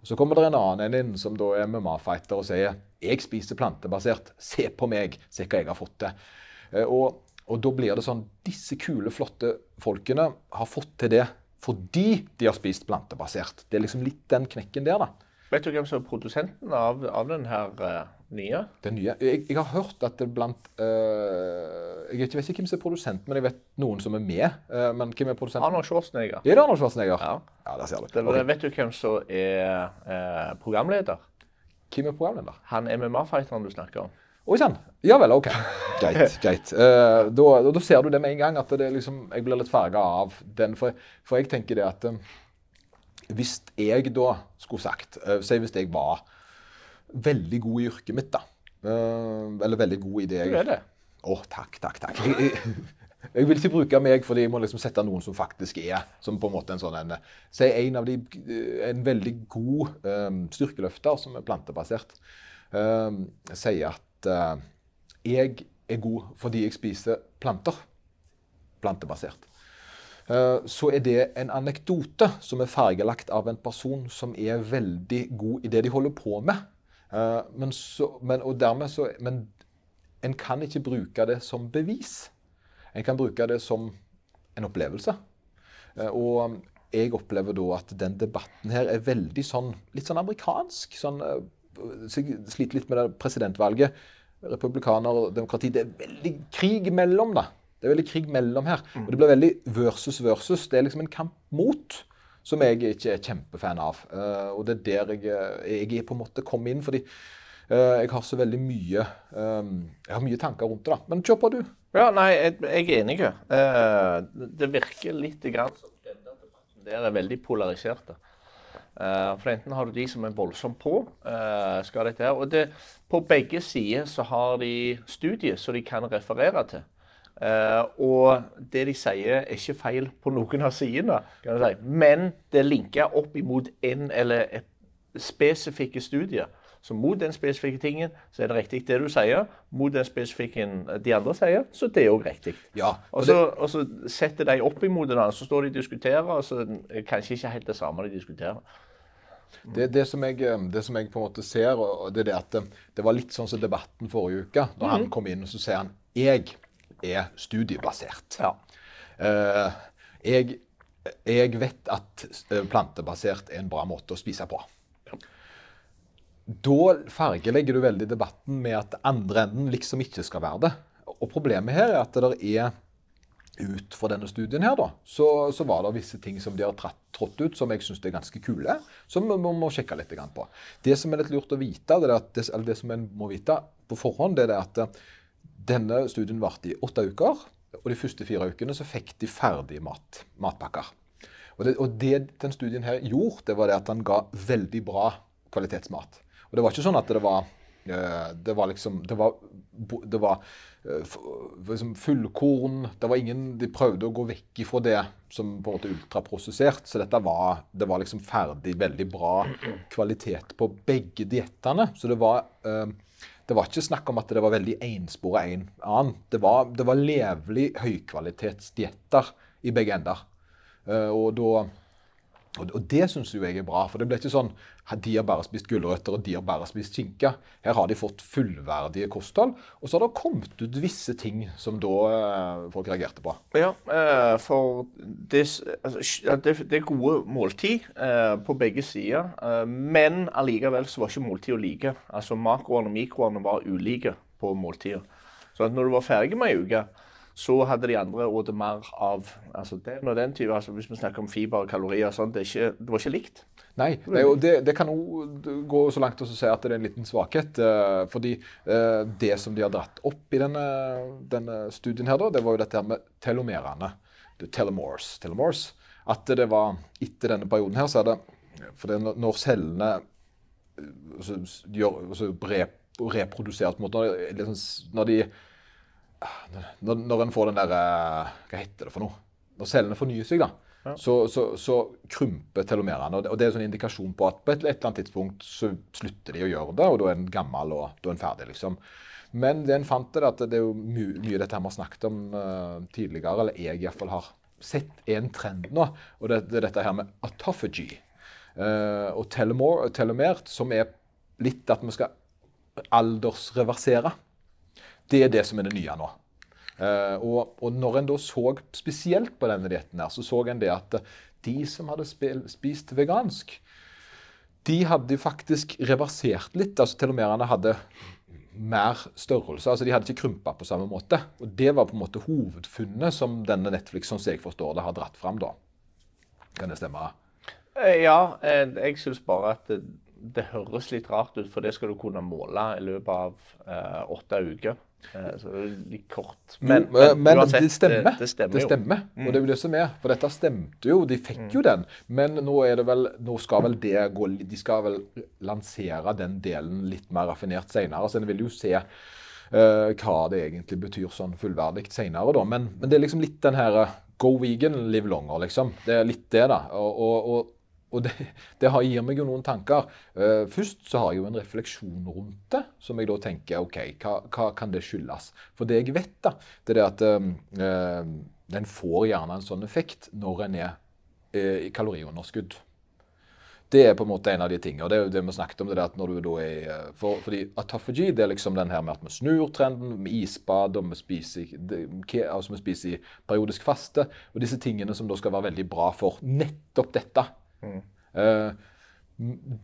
Og Så kommer det en annen inn som da er MMA-fighter og sier jeg spiser plantebasert. Se på meg. Se hva jeg har fått til. Eh, og, og, da blir det sånn Disse kule, flotte folkene har fått til det fordi de har spist plantebasert. Det er liksom litt den knekken der, da. Vet du hvem som er produsenten av, av den her uh, nye? Den nye? Jeg, jeg, har hørt at det blant uh, Jeg vet ikke hvem som er produsent, men jeg vet noen som er med. Uh, men hvem er produsenten? Arnold Schwarzenegger. Er det Arnold Schwarzenegger? Ja. ja der ser du. Det, okay. Vet du hvem som er programleder? Hvem er programleder? Han MMA-fighteren du snakker om. Oi sann. Ja vel, OK. Greit. greit. Uh, da, da, ser du det med en gang, at det liksom, jeg blir litt farga av den. For, for, jeg tenker det at hvis jeg da skulle sagt uh, Si hvis jeg var veldig god i yrket mitt, da. Uh, eller veldig god i det jeg Du er det. Å, oh, takk, takk, takk. Jeg, jeg, jeg, vil ikke bruke meg fordi jeg må liksom sette noen som faktisk er som på en måte en sånn en, Si en av de En veldig god um, styrkeløfter som er plantebasert, um, sier at uh, jeg er god fordi jeg spiser planter. Plantebasert. Eh, så er det en anekdote som er fargelagt av en person som er veldig god i det de holder på med. Eh, men, så, men, så, men en kan ikke bruke det som bevis. En kan bruke det som en opplevelse. Eh, og jeg opplever da at den debatten her er veldig sånn litt sånn amerikansk. Sånn, sliter litt med det presidentvalget. Republikaner og demokrati. Det er veldig krig mellom, da. Det er veldig krig mellom her. Og det blir veldig versus versus. Det er liksom en kamp mot som jeg ikke er kjempefan av. Uh, og det er der jeg, jeg er på en måte kom inn, fordi uh, jeg har så veldig mye um, Jeg har mye tanker rundt det. da. Men kjør på, du. Ja, nei, jeg, jeg er enig. Uh, det virker litt grann som denne debatten der er veldig polariserte. Uh, for enten har du de som er voldsomt på, uh, skal dette her, og det, på begge sider så har de studier som de kan referere til. Uh, og det de sier, er ikke feil på noen av sidene, kan si. men det er linka opp imot en eller et spesifikke studier. Så mot den spesifikke tingen så er det riktig det du sier. Mot den spesifikke de andre sier, så det er òg riktig. Ja, og, så, og, så, setter de opp imot hverandre, så står de og diskuterer, og så er kanskje ikke helt det samme de diskuterer. Det, det, som jeg, eh, det, som jeg, på en måte ser, og det er det at det, eh, det var litt sånn som debatten forrige uke. Når mm. han kom inn og så sier han jeg er studiebasert. Ja. Uh, jeg, jeg, vet at eh, plantebasert er en bra måte å spise på. Da fargelegger du veldig debatten med at andre enden liksom ikke skal være det. Og problemet her er at det er ut fra denne studien her, da, så, så var det visse ting som de har tratt, trådt ut, som jeg syns er ganske kule, som vi må, må sjekke litt på. Det som er litt lurt å vite, det, det, eller det som en må vite på forhånd, det er at denne studien varte i åtte uker, og de første fire ukene så fikk de ferdige mat, matpakker. Og det, og det, den studien her gjorde, det var det at den ga veldig bra kvalitetsmat. Og det var ikke sånn at det var eh, det var liksom Det var, det var eh, liksom fullkorn det var ingen, De prøvde å gå vekk ifra det som på en måte ultraprosessert. Så dette var, det var liksom ferdig, veldig bra kvalitet på begge diettene. Så det var uh, det var ikke snakk om at det var veldig enspora en annen. Det var, det var levelig høykvalitetsdietter i begge ender. Uh, og da Og, det syns jo jeg er bra, for det ble ikke sånn de har bare spist gulrøtter og de har bare spist skinke. Her har de fått fullverdige kosthold. Og så har det kommet ut visse ting som da eh, folk reagerte på. Ja, eh, for det, altså, det, er gode måltid eh, på begge sider. Men allikevel så var ikke måltidet like. Altså Makroene og mikroene var ulike på måltidet. Så når du var ferdig med ei uke, så hadde de andre spist mer av altså den og den type. Altså hvis vi snakker om fiber og kalorier og sånt, det, det var ikke likt. Nei, det, jo- det, det kan òg gå så langt å si at det er en liten svakhet. eh, fordi eh, det som de har dratt opp i denne, denne studien her, det var jo dette med telomerene. Telomores. telomores. At det var etter denne perioden her, så er det For det er når- cellene eh, så, gjør, så rep, reproduserer på en måte, når de når, når en får den der eh, Hva heter det for noe? Når cellene fornyer seg, da, så, så, så krymper telomerene. Og det, og det er en sånn indikasjon på at på et, et eller annet tidspunkt så slutter de å gjøre det, og da er en gammel og da er en ferdig, liksom. Men det en fant, er at det er jo my, mye dette vi har snakket om uh, tidligere, eller jeg iallfall har sett en trend nå, og det, det er dette her med autophagy. Uh, og telomert, som er litt at vi skal aldersreversere. Det er det som er det nye nå. Eh, og, og når en da så spesielt på denne dietten, her, så så en det at eh, de som hadde spist vegansk, de hadde faktisk reversert litt. altså Telomerene hadde mer størrelse. altså De hadde ikke krympa på samme måte. Og Det var på en måte hovedfunnet som denne Netflix, som jeg forstår det, har dratt fram. da. Kan det stemme? Eh, Ja, jeg syns bare at det, det høres litt rart ut, for det skal du kunne måle i løpet av eh, åtte uker. Eh, så det litt kort. Men, men, uansett, det stemmer. Det, det stemmer jo. Mm. Og det er jo det som er. For dette stemte jo. De fikk jo den. Men nå er det vel Nå skal vel det gå De skal vel lansere den delen litt mer raffinert senere. Så en vil jo se uh, hva det egentlig betyr sånn fullverdig senere, da. Men, men det er liksom litt den her eh, Go vegan, live longer, liksom. Det er litt det, da. Og, og, og, det, det har, gir meg jo noen tanker. Uh, først så har jeg jo en refleksjon rundt det, som jeg da tenker OK, hva, hva kan det skyldes? For det jeg vet, da, det er at eh, den får gjerne en sånn effekt når en er uh, i kaloriunderskudd. Det er på en måte en av de tingene. Det er jo vi snakket om. det at når du da er, for, fordi Autophagy det er liksom den her med at vi snur trenden med isbad, og vi spiser, altså vi spiser i periodisk faste. Og disse tingene som da skal være veldig bra for nettopp dette. Eh,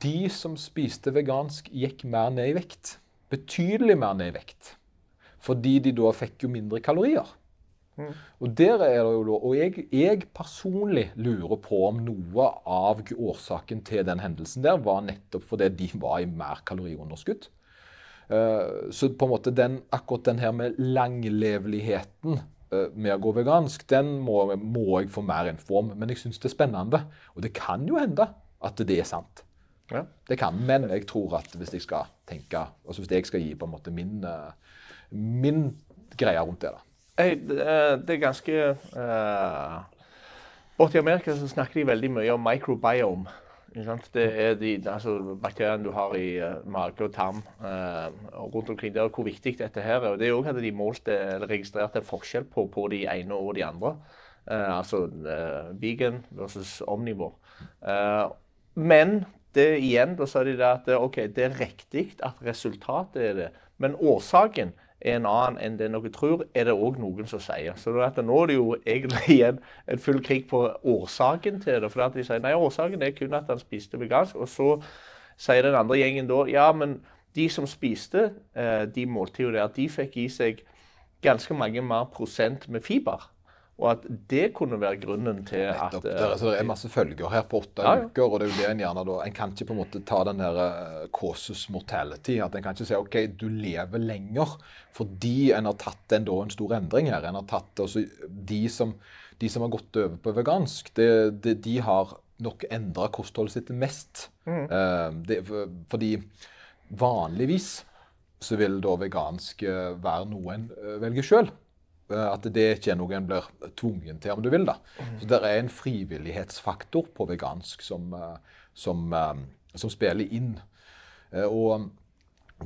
de som spiste vegansk, gikk mer ned i vekt. Betydelig mer ned i vekt. Fordi de da fikk jo mindre kalorier. Og der er det jo da, og jeg, jeg personlig lurer på om noe av årsaken til den hendelsen der var nettopp fordi de var i mer kaloriunderskudd. Uh, Så på en måte den, akkurat den her med langleveligheten med å gå vegansk, den må, må jeg få mer info om. Men jeg syns det er spennende. Og det kan jo hende at det er sant. Ja. Det kan, men jeg tror at hvis jeg skal tenke, altså hvis jeg skal gi på en måte min, eh, min greie rundt det da. Hey, det er- det er ganske uh, Borti Amerika så snakker de veldig mye om microbiome. Det er de altså, bakteriene du har i uh, mage og tarm uh, og rundt omkring der, hvor viktig dette her er. Og Det òg hadde de målt eh, registrert en forskjell på på de ene og de andre. Uh, altså vegan versus omnivå. Eh, men det igjen, da sa de det at OK, det er riktig at resultatet er det, men årsaken er en annen enn det noen tror, er det òg noen som sier. Så nå er det jo egentlig igjen en full krig på årsaken til det. For de sier nei, årsaken er kun at han spiste vegansk. Og så sier den andre gjengen da ja, men de som spiste eh, de måltidene der, de fikk i seg ganske mange mer prosent med fiber. Og at det kunne være grunnen til at Nettopp. eh, Det er, det er masse følger her på åtte Ja, ja. uker, og det er jo det en gjerne da En kan ikke på en måte ta den der causes mortality. At en kan ikke si OK, du lever lenger fordi en har tatt en, da, en stor endring her. En har tatt altså, de, som, de som har gått over på vegansk, det, det, de har nok endra kostholdet sitt mest. Eh, det, for- fordi vanligvis så vil da vegansk eh, være noe en eh, velger sjøl. At det ikke er noe en blir tvungen til om du vil. da. Så Det er en frivillighetsfaktor på vegansk som, eh, som, eh, som spiller inn. Eh, Og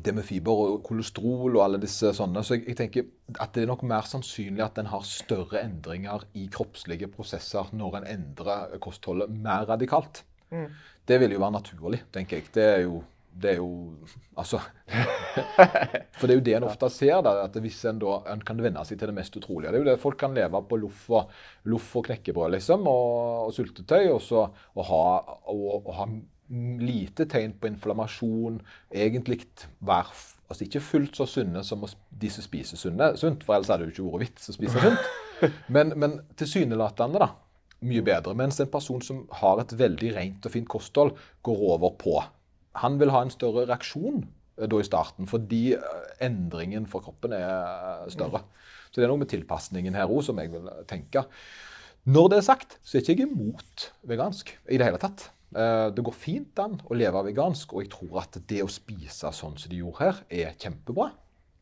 det med fiber og kolesterol og alle disse sånne. Så jeg, jeg, tenker at det er nok mer sannsynlig at en har større endringer i kroppslige prosesser når en endrer kostholdet mer radikalt. Mm. Det vil jo være naturlig, tenker jeg. Det er jo, det er jo Altså For det er jo det en ofte ser, da, at hvis en da en kan venne seg til det mest utrolige. Det er jo det folk kan leve på loff og, loff og knekkebrød liksom, og, og syltetøy, og, så, og ha, og ha lite tegn på inflammasjon. Egentlig være altså ikke fullt så sunne som de som spiser sunne, sunt, for ellers hadde det jo ikke vært vits å spise sunt. Men, men tilsynelatende da, mye bedre. Mens en person som har et veldig rent og fint kosthold, går over på Han vil ha en større reaksjon eh, da i starten, fordi eh, endringen for kroppen er eh, større. Så det er noe med tilpasningen her òg som jeg vil tenke. Når det er sagt, så er ikke jeg imot vegansk i det hele tatt. Det går fint an å leve vegansk, og jeg tror at det å spise sånn som de gjorde her, er kjempebra.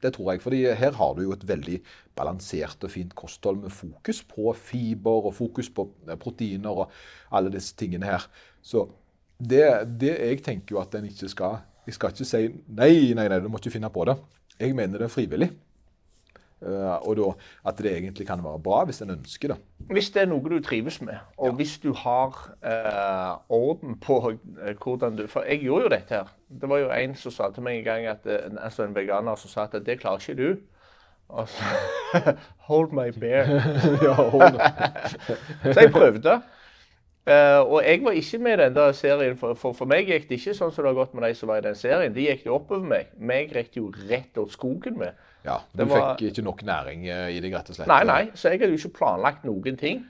Det tror jeg, fordi her har du jo et veldig balansert og fint kosthold med fokus på fiber og fokus på proteiner og alle disse tingene her. Så det, det jeg tenker jo at en ikke skal Jeg skal ikke si nei, nei, nei, du må ikke finne på det. Jeg mener det er frivillig. Uh, og da at det egentlig kan være bra hvis en ønsker det. Hvis det er noe du trives med, og ja. hvis du har uh, orden på uh, hvordan du For jeg gjorde jo dette her. Det var jo en som sa til meg en gang at altså en veganer som sa at det klarer ikke du. Og så Hold my bear. ja, hold så jeg prøvde. Og jeg var ikke med i den der serien, for, for, for, meg gikk det ikke sånn som det har gått med de som var i den serien. De gikk jo oppover meg. Meg gikk jo rett åt skogen med. Ja, Du var... fikk ikke nok næring eh, i deg, rett og slett? Nei, nei. Så jeg hadde jo ikke planlagt noen ting.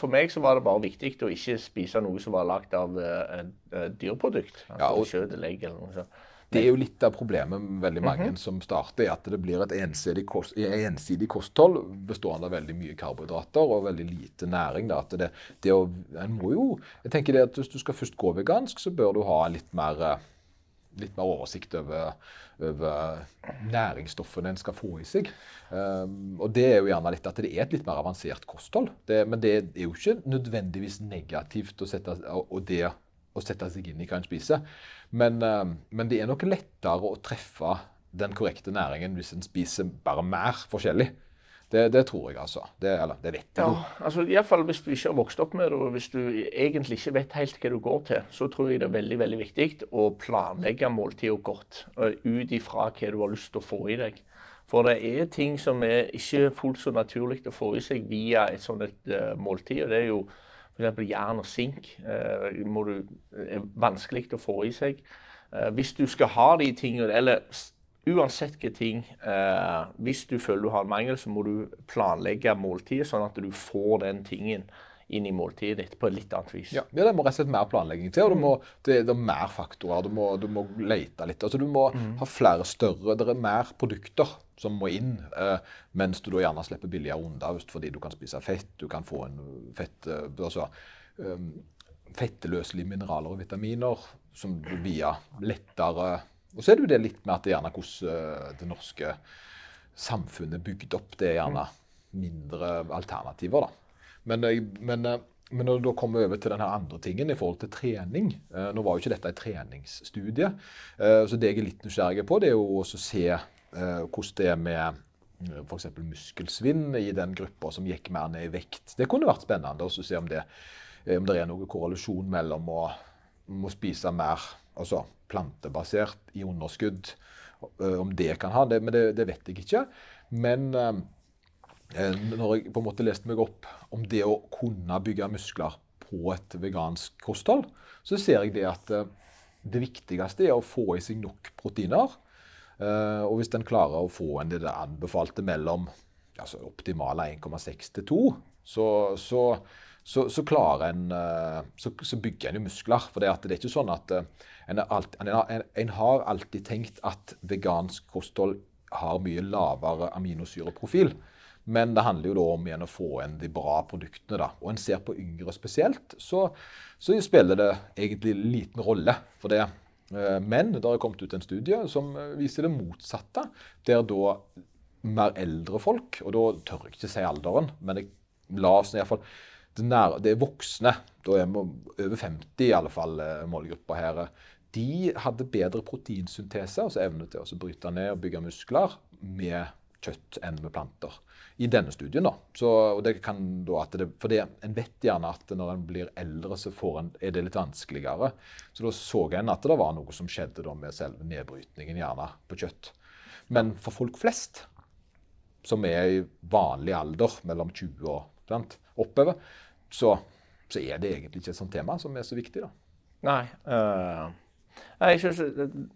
For meg så var det bare viktig å ikke spise noe som var lagd av uh, uh, dyrprodukt. Altså ja, og... kjøtt eller noe sånt. Det er jo litt av problemet med veldig mange mm -hmm. som starter, at det blir et ensidig, kost, ensidig, kosthold bestående av veldig mye karbohydrater og veldig lite næring. Da. Det, det å, en må jo, jeg tenker det at Hvis du skal først gå vegansk, så bør du ha litt mer litt mer oversikt over, over næringsstoffene en skal få i seg. Um, og det er jo gjerne litt at det er et litt mer avansert kosthold. Det, men det er jo ikke nødvendigvis negativt å sette, og det, å sette seg inn i hva en spiser. Men, um, men det er nok lettere å treffe den korrekte næringen hvis en spiser bare mer forskjellig. Det, det, tror jeg, altså. Det, eller det vet jeg. Ja, altså Iallfall hvis du ikke har vokst opp med det, og hvis du egentlig ikke vet helt hva du går til, så tror jeg det er veldig veldig viktig å planlegge måltidet godt ut ifra hva du har lyst til å få i deg. For det er ting som er ikke fullt så naturlig å få i seg via et sånt et, uh, måltid. og Det er jo f.eks. jern og sink. Må du, er vanskelig å få i seg. Uh, hvis du skal ha de tingene, eller Uansett hvilke ting eh, Hvis du føler du har en mangel, så må du planlegge måltidet, sånn at du får den tingen inn i måltidet ditt på et litt annet vis. Ja, ja det må rett og slett mer planlegging til. og må, det, det, er mer faktorer. Du må, du må lete litt. altså Du må mm. ha flere større Det er mer produkter som må inn, eh, mens du da gjerne slipper billigere unna fordi du kan spise fett. Du kan få en fett, eh, altså, um, fetteløselige mineraler og vitaminer som via lettere og så er det jo det litt med at det gjerne hvordan eh, det norske samfunnet er bygd opp. Det er gjerne mindre alternativer, da. Men, men, men når du da kommer over til den andre tingen i forhold til trening Nå var jo ikke dette et treningsstudie, så det jeg er litt nysgjerrig på, det er jo å se hvordan det er med f.eks. muskelsvinn i den gruppa som gikk mer ned i vekt. Det kunne vært spennende å se om det, om det er noen korrelasjon mellom å, å spise mer altså plantebasert i underskudd. Eh, om det kan ha det, men det, det vet jeg ikke. Men eh, eh, når jeg på en måte leste meg opp om det å kunne bygge muskler på et vegansk kosthold, så ser jeg det at det viktigste er å få i seg nok proteiner. Og hvis en klarer å få en det anbefalte mellom altså optimale 1,6 til 2, så, så, så, så, klarer en så, bygger en jo muskler. For det, er ikke sånn at en, alt, en, en, har alltid tenkt at vegansk kosthold har mye lavere aminosyreprofil. Men det handler jo da om igjen å få inn de bra produktene. da. Og en ser på yngre spesielt, så, så spiller det egentlig liten rolle for det. Eh, men det har kommet ut en studie som viser det motsatte. Der da mer eldre folk, og da tør jeg ikke si alderen, men jeg, la oss iallfall det, det er voksne, da er vi over 50 i alle fall, eh, målgruppa her de hadde bedre proteinsyntese, altså evne til å bryte ned og bygge muskler, med kjøtt enn med planter. I denne studien, da. Så, det da det, for det, En vet gjerne at når en blir eldre, så en, er det litt vanskeligere. Så da så en at det var noe som skjedde med selve nedbrytningen gjerne på kjøtt. Men for folk flest, som er i vanlig alder, mellom 20 og sant, oppover, så, så, er det egentlig ikke et sånt tema som er så viktig. da. Nei. Uh jeg, synes,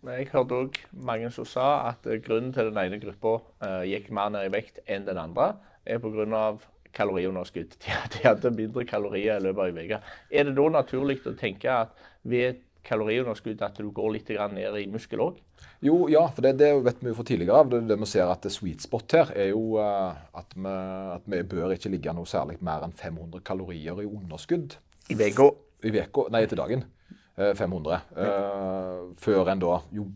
jeg hørte òg mange som sa at grunnen til den ene gruppa uh, gikk mer ned i vekt enn den andre, er pga. kaloriunderskudd. De, de hadde mindre kalorier i løpet av ei uke. Er det da naturlig å tenke at ved kaloriunderskudd at du går litt ned i muskel òg? Jo, ja, for det, det vet vi jo fra tidligere av. Det, det vi ser at det sweet spot her er jo at, vi, at, vi, bør ikke ligge noe særlig mer enn 500 kalorier i underskudd. I uka? I veka, nei, etter dagen. 500. Uh, eh, før en da jo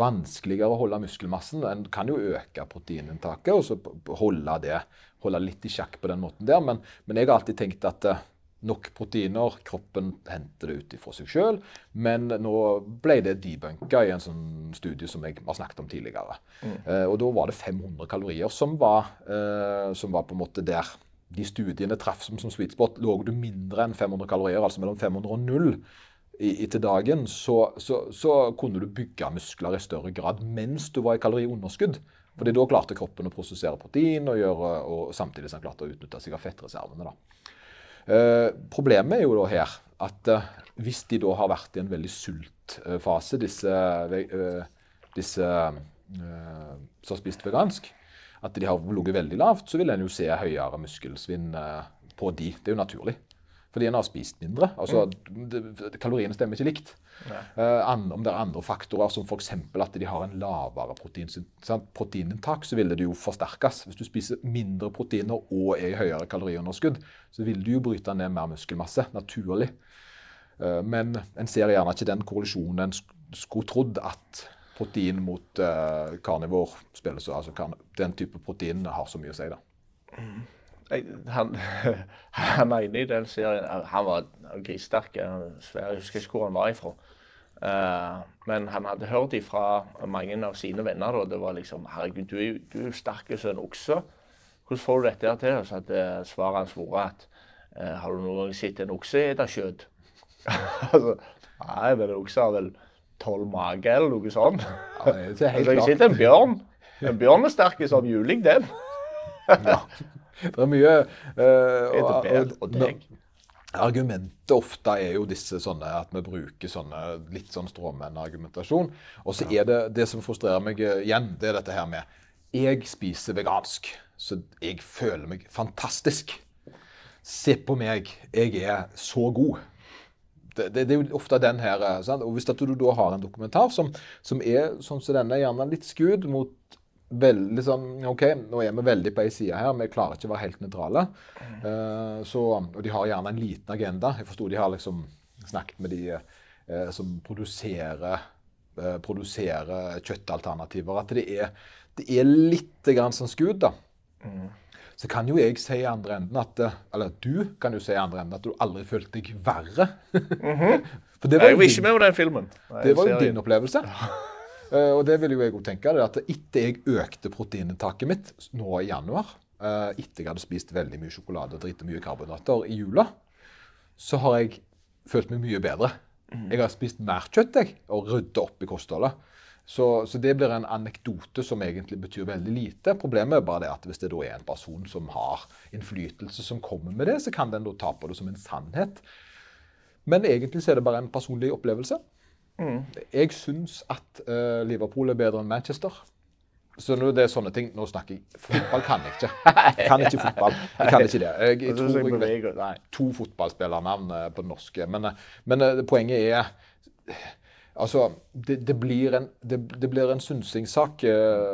vanskeligere å holde muskelmassen. En kan jo øke proteininntaket og så holde det holde litt i sjakk på den måten der. Men, men jeg har alltid tenkt at uh, nok proteiner, kroppen henter det ut fra seg sjøl. Men nå ble det debunka i en sånn studie som jeg har snakket om tidligere. Mm. Uh, og da var det 500 kalorier som var, som var på en måte der de studiene traff som, som sweet spot. Lå du mindre enn 500 kalorier, altså mellom 500 og 0, i dagen, så, så, så, kunne du bygge muskler i større grad mens du var i kaloriunderskudd. Fordi da klarte kroppen å prosessere protein og, gjøre, og samtidig som klarte å utnytte seg av fettreservene. Eh, problemet er jo da her at eh, hvis de da har vært i en veldig sultfase, disse, eh, disse eh, som har spist vegansk, at de har ligget veldig lavt, så vil en jo se høyere muskelsvinn eh, på de. Det er jo naturlig fordi en har spist mindre. Altså, mm. Kaloriene stemmer ikke likt. Uh, om det er andre faktorer, som f.eks. at de har en lavere protein, proteininntak, så ville det jo forsterkes. Hvis du spiser mindre proteiner og er i høyere kaloriunderskudd, så vil du jo bryte ned mer muskelmasse, naturlig. Uh, men en ser gjerne ikke den korrelasjonen en skulle trodd at protein mot uh, karnivor spiller så, altså Den type protein har så mye å si. da. Han, han ene i den serien Han var grisesterk. Jeg husker ikke hvor han var ifra. Uh, men han hadde hørt ifra mange av sine venner. Da. Det var liksom 'Herregud, du er, du er sterk som en okse. Hvordan får du dette til?' Så hadde svaret hans vært at uh, 'Har du noen gang sett en okse spise kjøtt?' altså, Nei, men en okse har vel tolv mage eller noe sånt. Ja, det er helt altså, jeg sett en bjørn. En bjørn er sterk som juling, den. ja. Det er mye uh, og, Argumentet ofte er jo disse sånne at vi bruker sånne litt sånn stråmenn-argumentasjon. Og så er det det som frustrerer meg eh, igjen, det er dette her med Jeg spiser vegansk, så jeg føler meg fantastisk. Se på meg, jeg er så god. Det, det, det, er jo ofte den her. Eh, sant? Og Hvis du da har en dokumentar som, som er sånn som denne, gjerne litt skudd mot veldig sånn OK, nå er vi veldig på ei side her. Vi klarer ikke å være helt nøytrale. Uh, så, og de har gjerne en liten agenda. Jeg forsto de har liksom snakket med de uh, som produserer, uh, produserer kjøttalternativer, at det er, det er litt grann som skudd, da. Mm. Så kan jo jeg si i andre enden at Eller du kan jo si i andre enden at du aldri følte deg verre. Mm -hmm. For det var jeg var ikke med på den filmen. Det var jo din opplevelse. Uh, og det vil jo jeg òg tenke, det at etter jeg økte proteininntaket mitt nå i januar, uh, etter jeg hadde spist veldig mye sjokolade og dritt mye karbonater i jula, så har jeg følt meg mye bedre. Mm. Jeg har spist mer kjøtt jeg, og rydda opp i kostholdet. Så, så, det blir en anekdote som egentlig betyr veldig lite. Problemet er bare det at hvis det da er en person som har innflytelse, som kommer med det, så kan den da ta på det som en sannhet. Men egentlig så er det bare en personlig opplevelse. Mm. Jeg syns at uh, Liverpool er bedre enn Manchester. Så nå det er sånne ting Nå snakker jeg Fotball kan jeg ikke. Jeg kan ikke fotball. Jeg kan ikke det. Jeg, jeg tror jeg vet to fotballspillernavn uh, på norske. Men, uh, men poenget er Altså, det, det, blir en, det, det blir en synsingssak.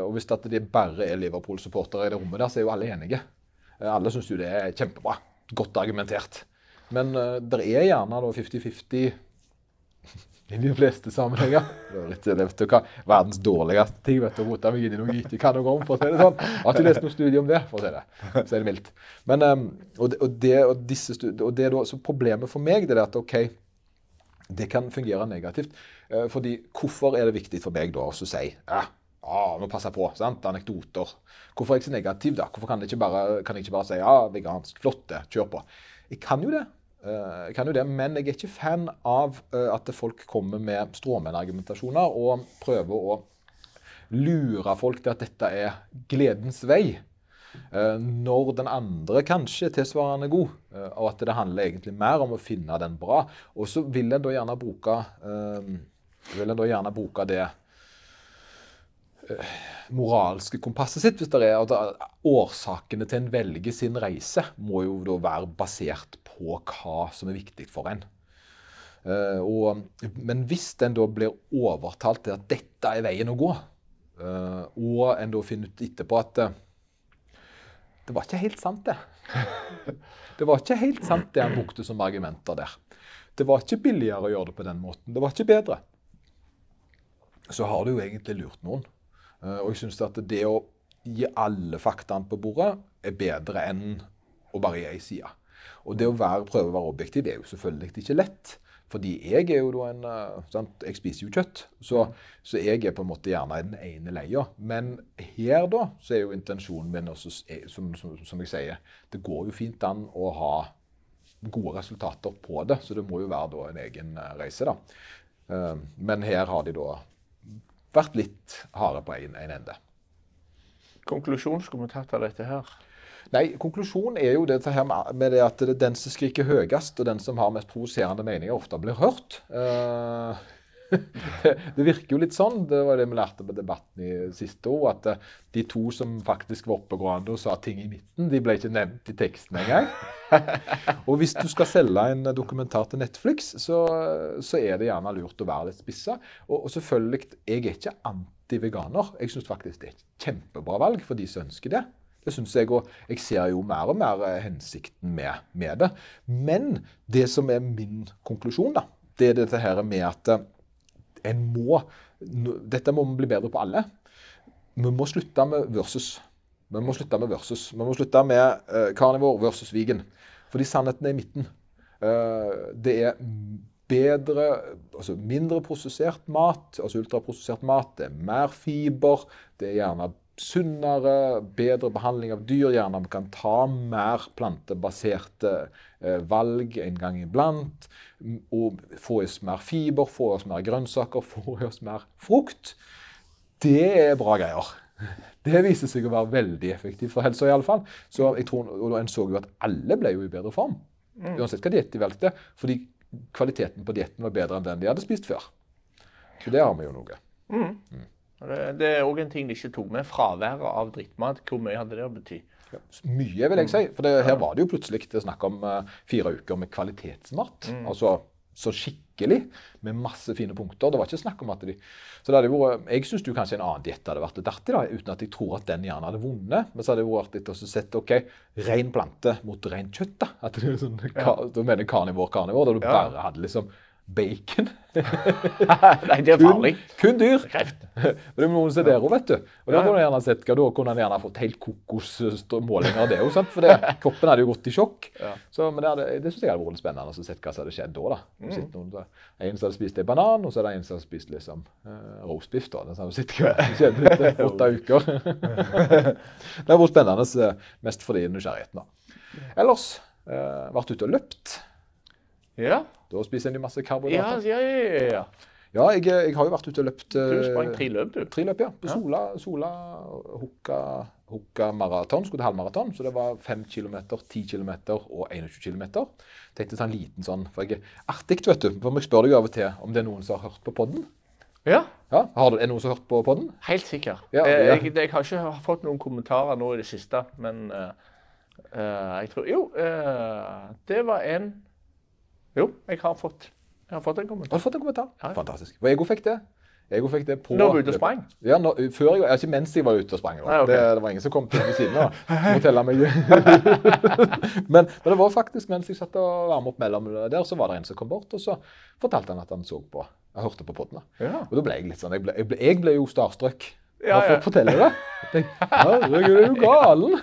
og hvis det bare er Liverpool-supportere i det rommet der, så er jo alle enige. alle syns jo det er kjempebra. Godt argumentert. Men det er gjerne da 50-50 i de fleste sammenhenger. Vet du hva, verdens dårligste ting vet du, å rote inn i noe jeg ikke kan noe om. for å si det sånn. Jeg har ikke lest noe studie om det, for å si det, så er det mildt. Men, um, og, det, og, det, og, disse og det da, så Problemet for meg det er at OK, det kan fungere negativt. Eh, fordi hvorfor er det viktig for meg da å si ja, ah, må passe på, sant? anekdoter. Hvorfor er jeg så negativ, da? Hvorfor kan jeg ikke bare, kan jeg ikke bare si ja, vegansk, flott kjør på? Jeg kan jo det. Eh, kan jo det, Men jeg er ikke fan av eh, at folk kommer med stråmennargumentasjoner og prøver å lure folk til at dette er gledens vei. Eh, Når den andre kanskje er tilsvarende god, og at det handler egentlig mer om å finne den bra. Og så vil en da gjerne bruke da gjerne bruke det moralske kompasset sitt. hvis det er at Årsakene til en velger sin reise må jo da være basert på hva som er viktig for en. Eh, og, men hvis en da blir overtalt til at dette er veien å gå, eh, og en da finner ut etterpå at eh, det var ikke helt sant, det. Det var ikke helt sant det han brukte som argumenter der. Det var ikke billigere å gjøre det på den måten. Det var ikke bedre. Så har du jo egentlig lurt noen. Og jeg syns at det å gi alle faktaene på bordet er bedre enn å bare gi ei side. Og det å være, prøve å være objektiv er jo selvfølgelig ikke lett. Fordi jeg er jo da en eh, sant? Jeg spiser jo kjøtt, så, så jeg er på en måte gjerne i den ene leia. Men her da, så er jo intensjonen min også, er- som, som, som jeg sier, det går jo fint an å ha gode resultater på det. Så det må jo være da en egen eh, reise, da. Eh, Men her har de da vært litt harde på en, en ende. Konklusjon skulle vi tatt av dette her. Nei, konklusjonen er jo dette her med det at det er den som skriker høyest, og den som har mest provoserende meninger, ofte blir hørt. Eh, det virker jo litt sånn. Det var det vi lærte på debatten i siste år, at eh, de to som faktisk var oppegående og sa ting i midten, de ble ikke nevnt i teksten engang. og hvis du skal selge en dokumentar til Netflix, så, så er det gjerne lurt å være litt spissa. Og, og selvfølgelig, jeg er ikke anti-veganer. Jeg syns faktisk det er et kjempebra valg for de som ønsker det. Det synes jeg, og jeg ser jo mer og mer eh, hensikten med, med det. Men det som er min konklusjon, da, det er dette her med at eh, en må Dette må vi bli bedre på alle. Vi må slutte med versus. Vi må slutte med versus. Vi må slutte med uh, versus vegan. Fordi sannheten er i midten. Det er bedre, altså mindre prosessert mat, altså ultraprosessert mat. Det er mer fiber. Det er gjerne sunnere, bedre behandling av dyr. Gjerne vi kan ta mer plantebaserte eh, valg en gang iblant. Og få i oss mer fiber, få i oss mer grønnsaker, få i oss mer frukt. Det er bra greier. Det viser seg å være veldig effektivt for helsa, iallfall. Så jeg tror, og en så jo at alle ble jo i bedre form. Uansett hva diett de valgte. Fordi kvaliteten på dietten var bedre enn den de hadde spist før. Så det har vi jo noe. Og Det, det er òg en ting de ikke tok med. Fraværet av drittmat. Hvor mye hadde det å bety? Mye, vil jeg si. For det, her var det jo plutselig det snakk om uh, fire uker med kvalitetsmat. Altså så skikkelig, med masse fine punkter. Det var ikke snakk om at de Så det hadde vært Jeg syns kanskje en annen diett hadde vært litt artig, da, uten at jeg tror at den gjerne hadde vunnet. Men så hadde det vært litt å se OK, ren plante mot rent kjøtt, da. At det er sånn, ka, Du mener karnivor, karnivor, da du Ja. bare hadde liksom bacon. Nei, det er farlig. kun dyr. Kreft. Men det noen som er der òg, vet du. Og da kunne han gjerne sett hva da kunne han gjerne fått helt kokosmålinger av det òg, sant. For det, kroppen hadde jo gått i sjokk. Ja. Så, men det, hadde, det syns jeg hadde vært spennende å se hva som hadde skjedd da. da. Mm. Noen, da. en som hadde spist en banan, og så er det en som hadde spist liksom uh, roastbiff. da. Den som hadde sett hva som skjedde etter åtte uker. det har vært spennende, mest fordi nysgjerrigheten. da. Ellers uh, vært ute og løpt. Ja. Da spiser en masse Ja, karbohydrater. ja, ja, ja. Ja, jeg, jeg har jo vært ute og løpt. Du eh, sprang tre løp, du. Tre løp, ja. På Sola, Sola hukka, hukka maraton. Skulle til halvmaraton. Så det var 5 km, 10 km og 21 km. Tenkte ta en liten sånn For jeg er artig, vet du. For jeg spør deg av og til om det er noen som har hørt på podden. Ja, Ja, har du, Er det noen som har hørt på podden? helt sikker. Ja, Eh, ja. Jeg, jeg har ikke fått noen kommentarer nå i det siste, men uh, jeg tror Jo, uh, det var en Jo, jeg har fått, jeg har fått en Har du fått en kommentar? Ja. Fantastisk. Og Ego fikk det. Ego fikk det på Når du var ute og sprang? Ja, når, før jeg, altså, ikke mens jeg var ute og sprang. Nei, okay. det, det var ingen som kom til ved siden av. Må telle meg. men, men det var faktisk mens jeg satt og varmet opp mellom der, så var det en som kom bort, og så fortalte han at han så på Jeg hørte på podden. Ja. Og da ble jeg litt sånn Jeg ble, jeg ble, jeg ble jo starstruck Ja, ja. folk forteller det. Herregud, er du galen?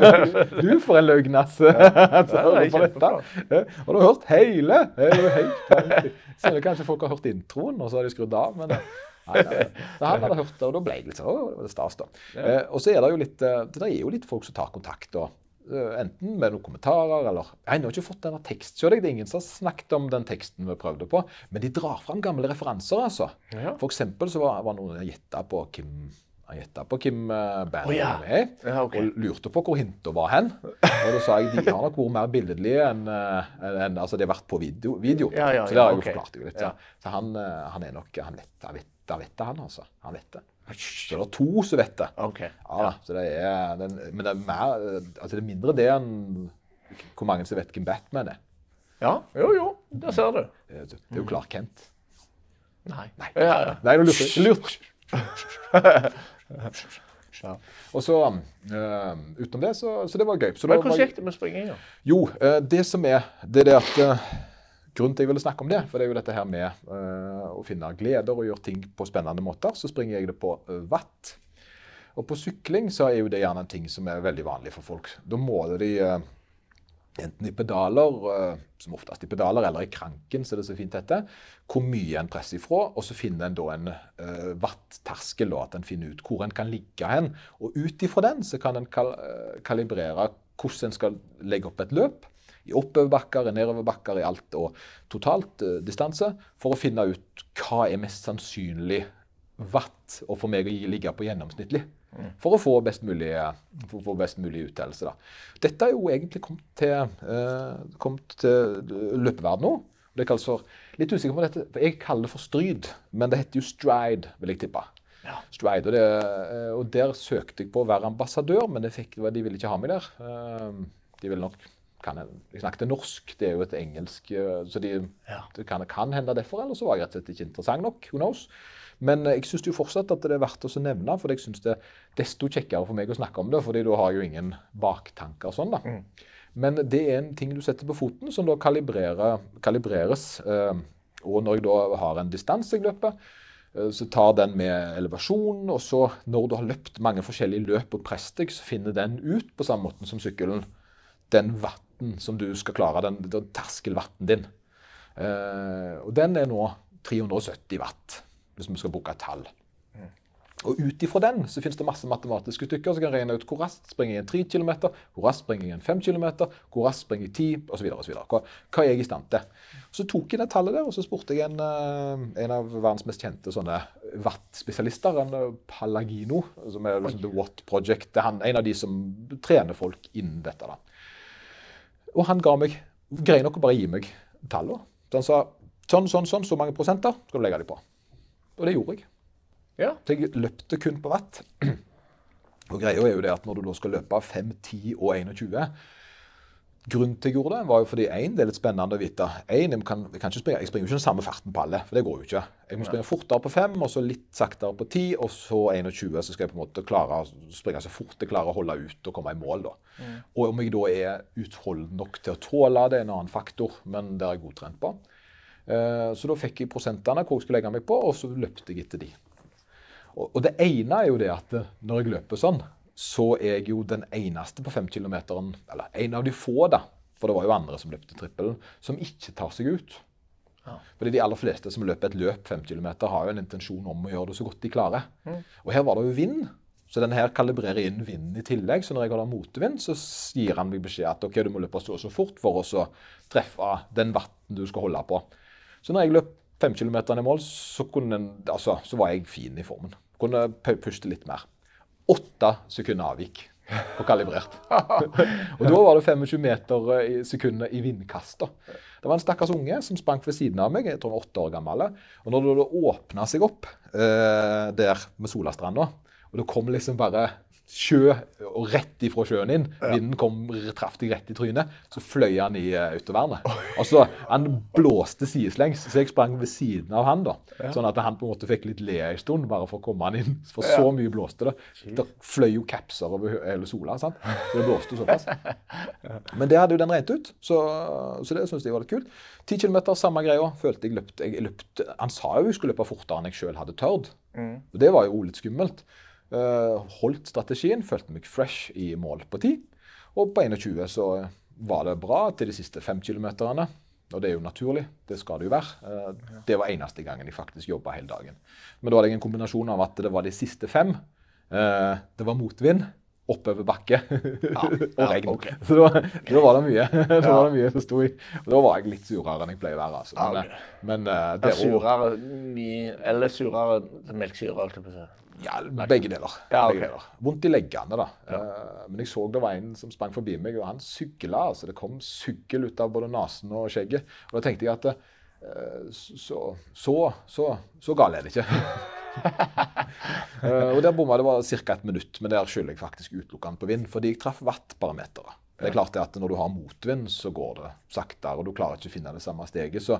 Du for en løgnasse. Og Ja. Eh, Har hørt hele? Selv er det kanskje folk har hørt introen, og så har de skrudd av. men... eh, Nei, nei, nei. Så han hadde hørt det, og da ble jeg litt sånn Å, det var stas, da. Eh, og så er det jo litt eh, Det er jo litt folk som tar kontakt, og eh, enten med noen kommentarer eller Jeg har ikke fått denne tekst, så det er ingen som har snakket om den teksten vi prøvde på, men de drar fram gamle referanser, altså. Ja. For eksempel så var, var noen gjetta på Kim han gjetta på Kim bandet Bannon ja. med, Ja, okay. og lurte på hvor hinta var hen. Og da sa jeg de har nok vært mer billedlige enn en, enn- altså de har vært på video. video. Ja, så det har jeg jo forklart jo litt. Ja. Så, han, eh, han er nok Han vet han han det, han altså. Han vet det. Så det er to som vet det. Okay. Ja, så det er, den, men det er mer eh, Altså det er mindre det enn hvor mange som vet hvem Batman er. Ja. Jo, jo. Der ser du. Det er det er jo Clark Kent. Nei. Ja, ja. Nei, du lurte. Lurt. Ja. Og så eh, utenom det, så, så det var gøy. Så Men da hvordan gikk det med springinga? Jo, eh, det som er det er det at eh, Grunnen til jeg ville snakke om det, for det er jo dette her med uh, å finne gleder og gjøre ting på spennende måter, så springer jeg det på vatt. Og på sykling så er jo det gjerne en ting som er veldig vanlig for folk. Da måler de uh, enten i pedaler, eh, som oftest i pedaler, eller i kranken, så det så fint dette, hvor mye en presser ifra, og så finner en da en uh, watt-terskel, at en finner ut hvor en kan ligge hen. Og ut ifra den så kan en kal eh, kalibrere hvordan en skal legge opp et løp. I oppoverbakker, i nedoverbakker, i alt og totalt eh, distanse, for å finne ut hva er mest sannsynlig watt, og for meg å ligge på gjennomsnittlig. For å få best mulig, for best mulig uttalelse. Dette er jo egentlig kommet til, uh, kommet til løpeverden nå. Det kalles for litt usikker på dette, for Jeg kaller det for stryd, men det heter jo stride, vil jeg tippe. Stride, og, det, eh, og Der søkte jeg på å være ambassadør, men det fikk, de ville ikke ha meg der. Eh, De ville nok kan jeg, jeg snakket norsk, det er jo et engelsk eh, Så de, Ja. det kan, kan hende derfor, eller så var jeg rett og slett ikke interessant nok. Who knows? Men eh, jeg syns fortsatt at det er verdt å nevne, for jeg syns det er desto kjekkere for meg å snakke om det, fordi da har jeg jo ingen baktanker sånn. da. Men det er en ting du setter på foten, som da kalibreres. Eh, og når jeg da har en distanse jeg løper, så tar den med elevasjon, og så når du har løpt mange forskjellige løp og presset deg, så finner den ut på samme måten som sykkelen den vatten som du skal klare, den, den terskelvatten din. Eh, og den er nå 370 watt, hvis vi skal bruke et tall. Og ut ifra den så finnes det masse matematiske stykker som kan regne ut hvor raskt springer jeg en 3 km, hvor raskt springer jeg en 5 km, hvor raskt springer jeg 10 osv. Hva, hva er jeg i stand til? Så tok jeg det tallet der, og så spurte jeg en, eh, en av verdens mest kjente sånne watt-spesialister, en eh, Palagino, som er liksom The Watt Project. Han, en av de som trener folk innen dette. da. Og han ga meg Grei nok å bare gi meg tallene. Så han sa sånn, sånn, sånn, så mange prosenter skal du legge dem på. Og det gjorde jeg. Ja. Så jeg løpte kun på vatt. Og greia er jo det at når du da skal løpe 5, 10 og 21 Grunnen til jeg gjorde det, var jo fordi én, det er litt spennende å vite. En, jeg, kan, jeg, kan springe, jeg springer jo ikke den samme farten på alle, for det går jo ikke. Jeg må springe fortere på 5, og så litt saktere på 10, og så 21. Så skal jeg på en måte klare å springe så fort jeg klarer å holde ut og komme i mål. da. Og om jeg da er utholden nok til å tåle det, er en annen faktor, men det er jeg godtrent på. Eh, Så da fikk jeg prosentene hvor jeg skulle legge meg på, og så løpte jeg etter de. Og, og det ene er jo det at når jeg løper sånn, så er jeg jo den eneste på 5 km, eller en av de få, da, for det var jo andre som løpte trippelen, som ikke tar seg ut. Fordi de aller fleste som løper et løp 5 km, har jo en intensjon om å gjøre det så godt de klarer. Og her var det jo vind. Så denne her kalibrerer inn vinden i tillegg. Så når jeg har motvind, så gir han meg beskjed at ok, du må løpe så og så fort for å treffe den vatten du skal holde på. Så når jeg løp 5 km i mål, så, kunne, altså, så var jeg fin i formen. Kunne puste litt mer. Åtte sekunder avvik på kalibrert. og da var det 25 meter i sekundet i vindkast. da. Det var en stakkars unge som sprang ved siden av meg, jeg tror han var åtte år gammel. Og når det åpna seg opp eh, der med Solastranda, og det kom liksom bare sjø og rett ifra sjøen inn, vinden kom, traff deg rett i trynet, så fløy han i uh, autovernet. Altså, han blåste sideslengs, så jeg sprang ved siden av han da. Sånn at han på en måte fikk litt le en stund, bare for å komme han inn. For så mye blåste det. Det fløy jo capser over hele sola, sant? så det blåste såpass. Men det hadde jo den rent ut, så, så det syntes jeg var litt kult. 10 km, samme greia. Følte jeg løpte Han sa jo jeg skulle løpe fortere enn jeg sjøl hadde tørt. Og det var jo litt skummelt. Eh, holdt strategien, følte meg fresh i mål på tid, Og på 21 så var det bra til de siste fem kilometerne. Og det er jo naturlig, det skal det jo være. Eh, det var eneste gangen jeg faktisk jobba hele dagen. Men da hadde jeg en kombinasjon av at det var de siste fem. Eh, det var motvind, oppover bakke og regn. ok. Så da, da var det mye Da var det mye som sto i. Da var jeg litt surere enn jeg pleier å være. Altså. Men, okay. men det er surere Eller surere melksyre, holdt jeg på å si. Ja, begge deler. Ja, begge deler. Vondt i leggene, da. Ja. men jeg så det var en som sprang forbi meg, og han sykla. Altså, det kom sykkel ut av både nesen og skjegget. Og da tenkte jeg at eh, så, så, så, så gal er det ikke. Eh, og der bomma det var ca. et minutt, men der skylder jeg faktisk utelukkende på vind, fordi jeg traff wattparameteret. Det er klart det at Når du har motvind, så går det saktere, og du klarer ikke å finne det samme steget. Så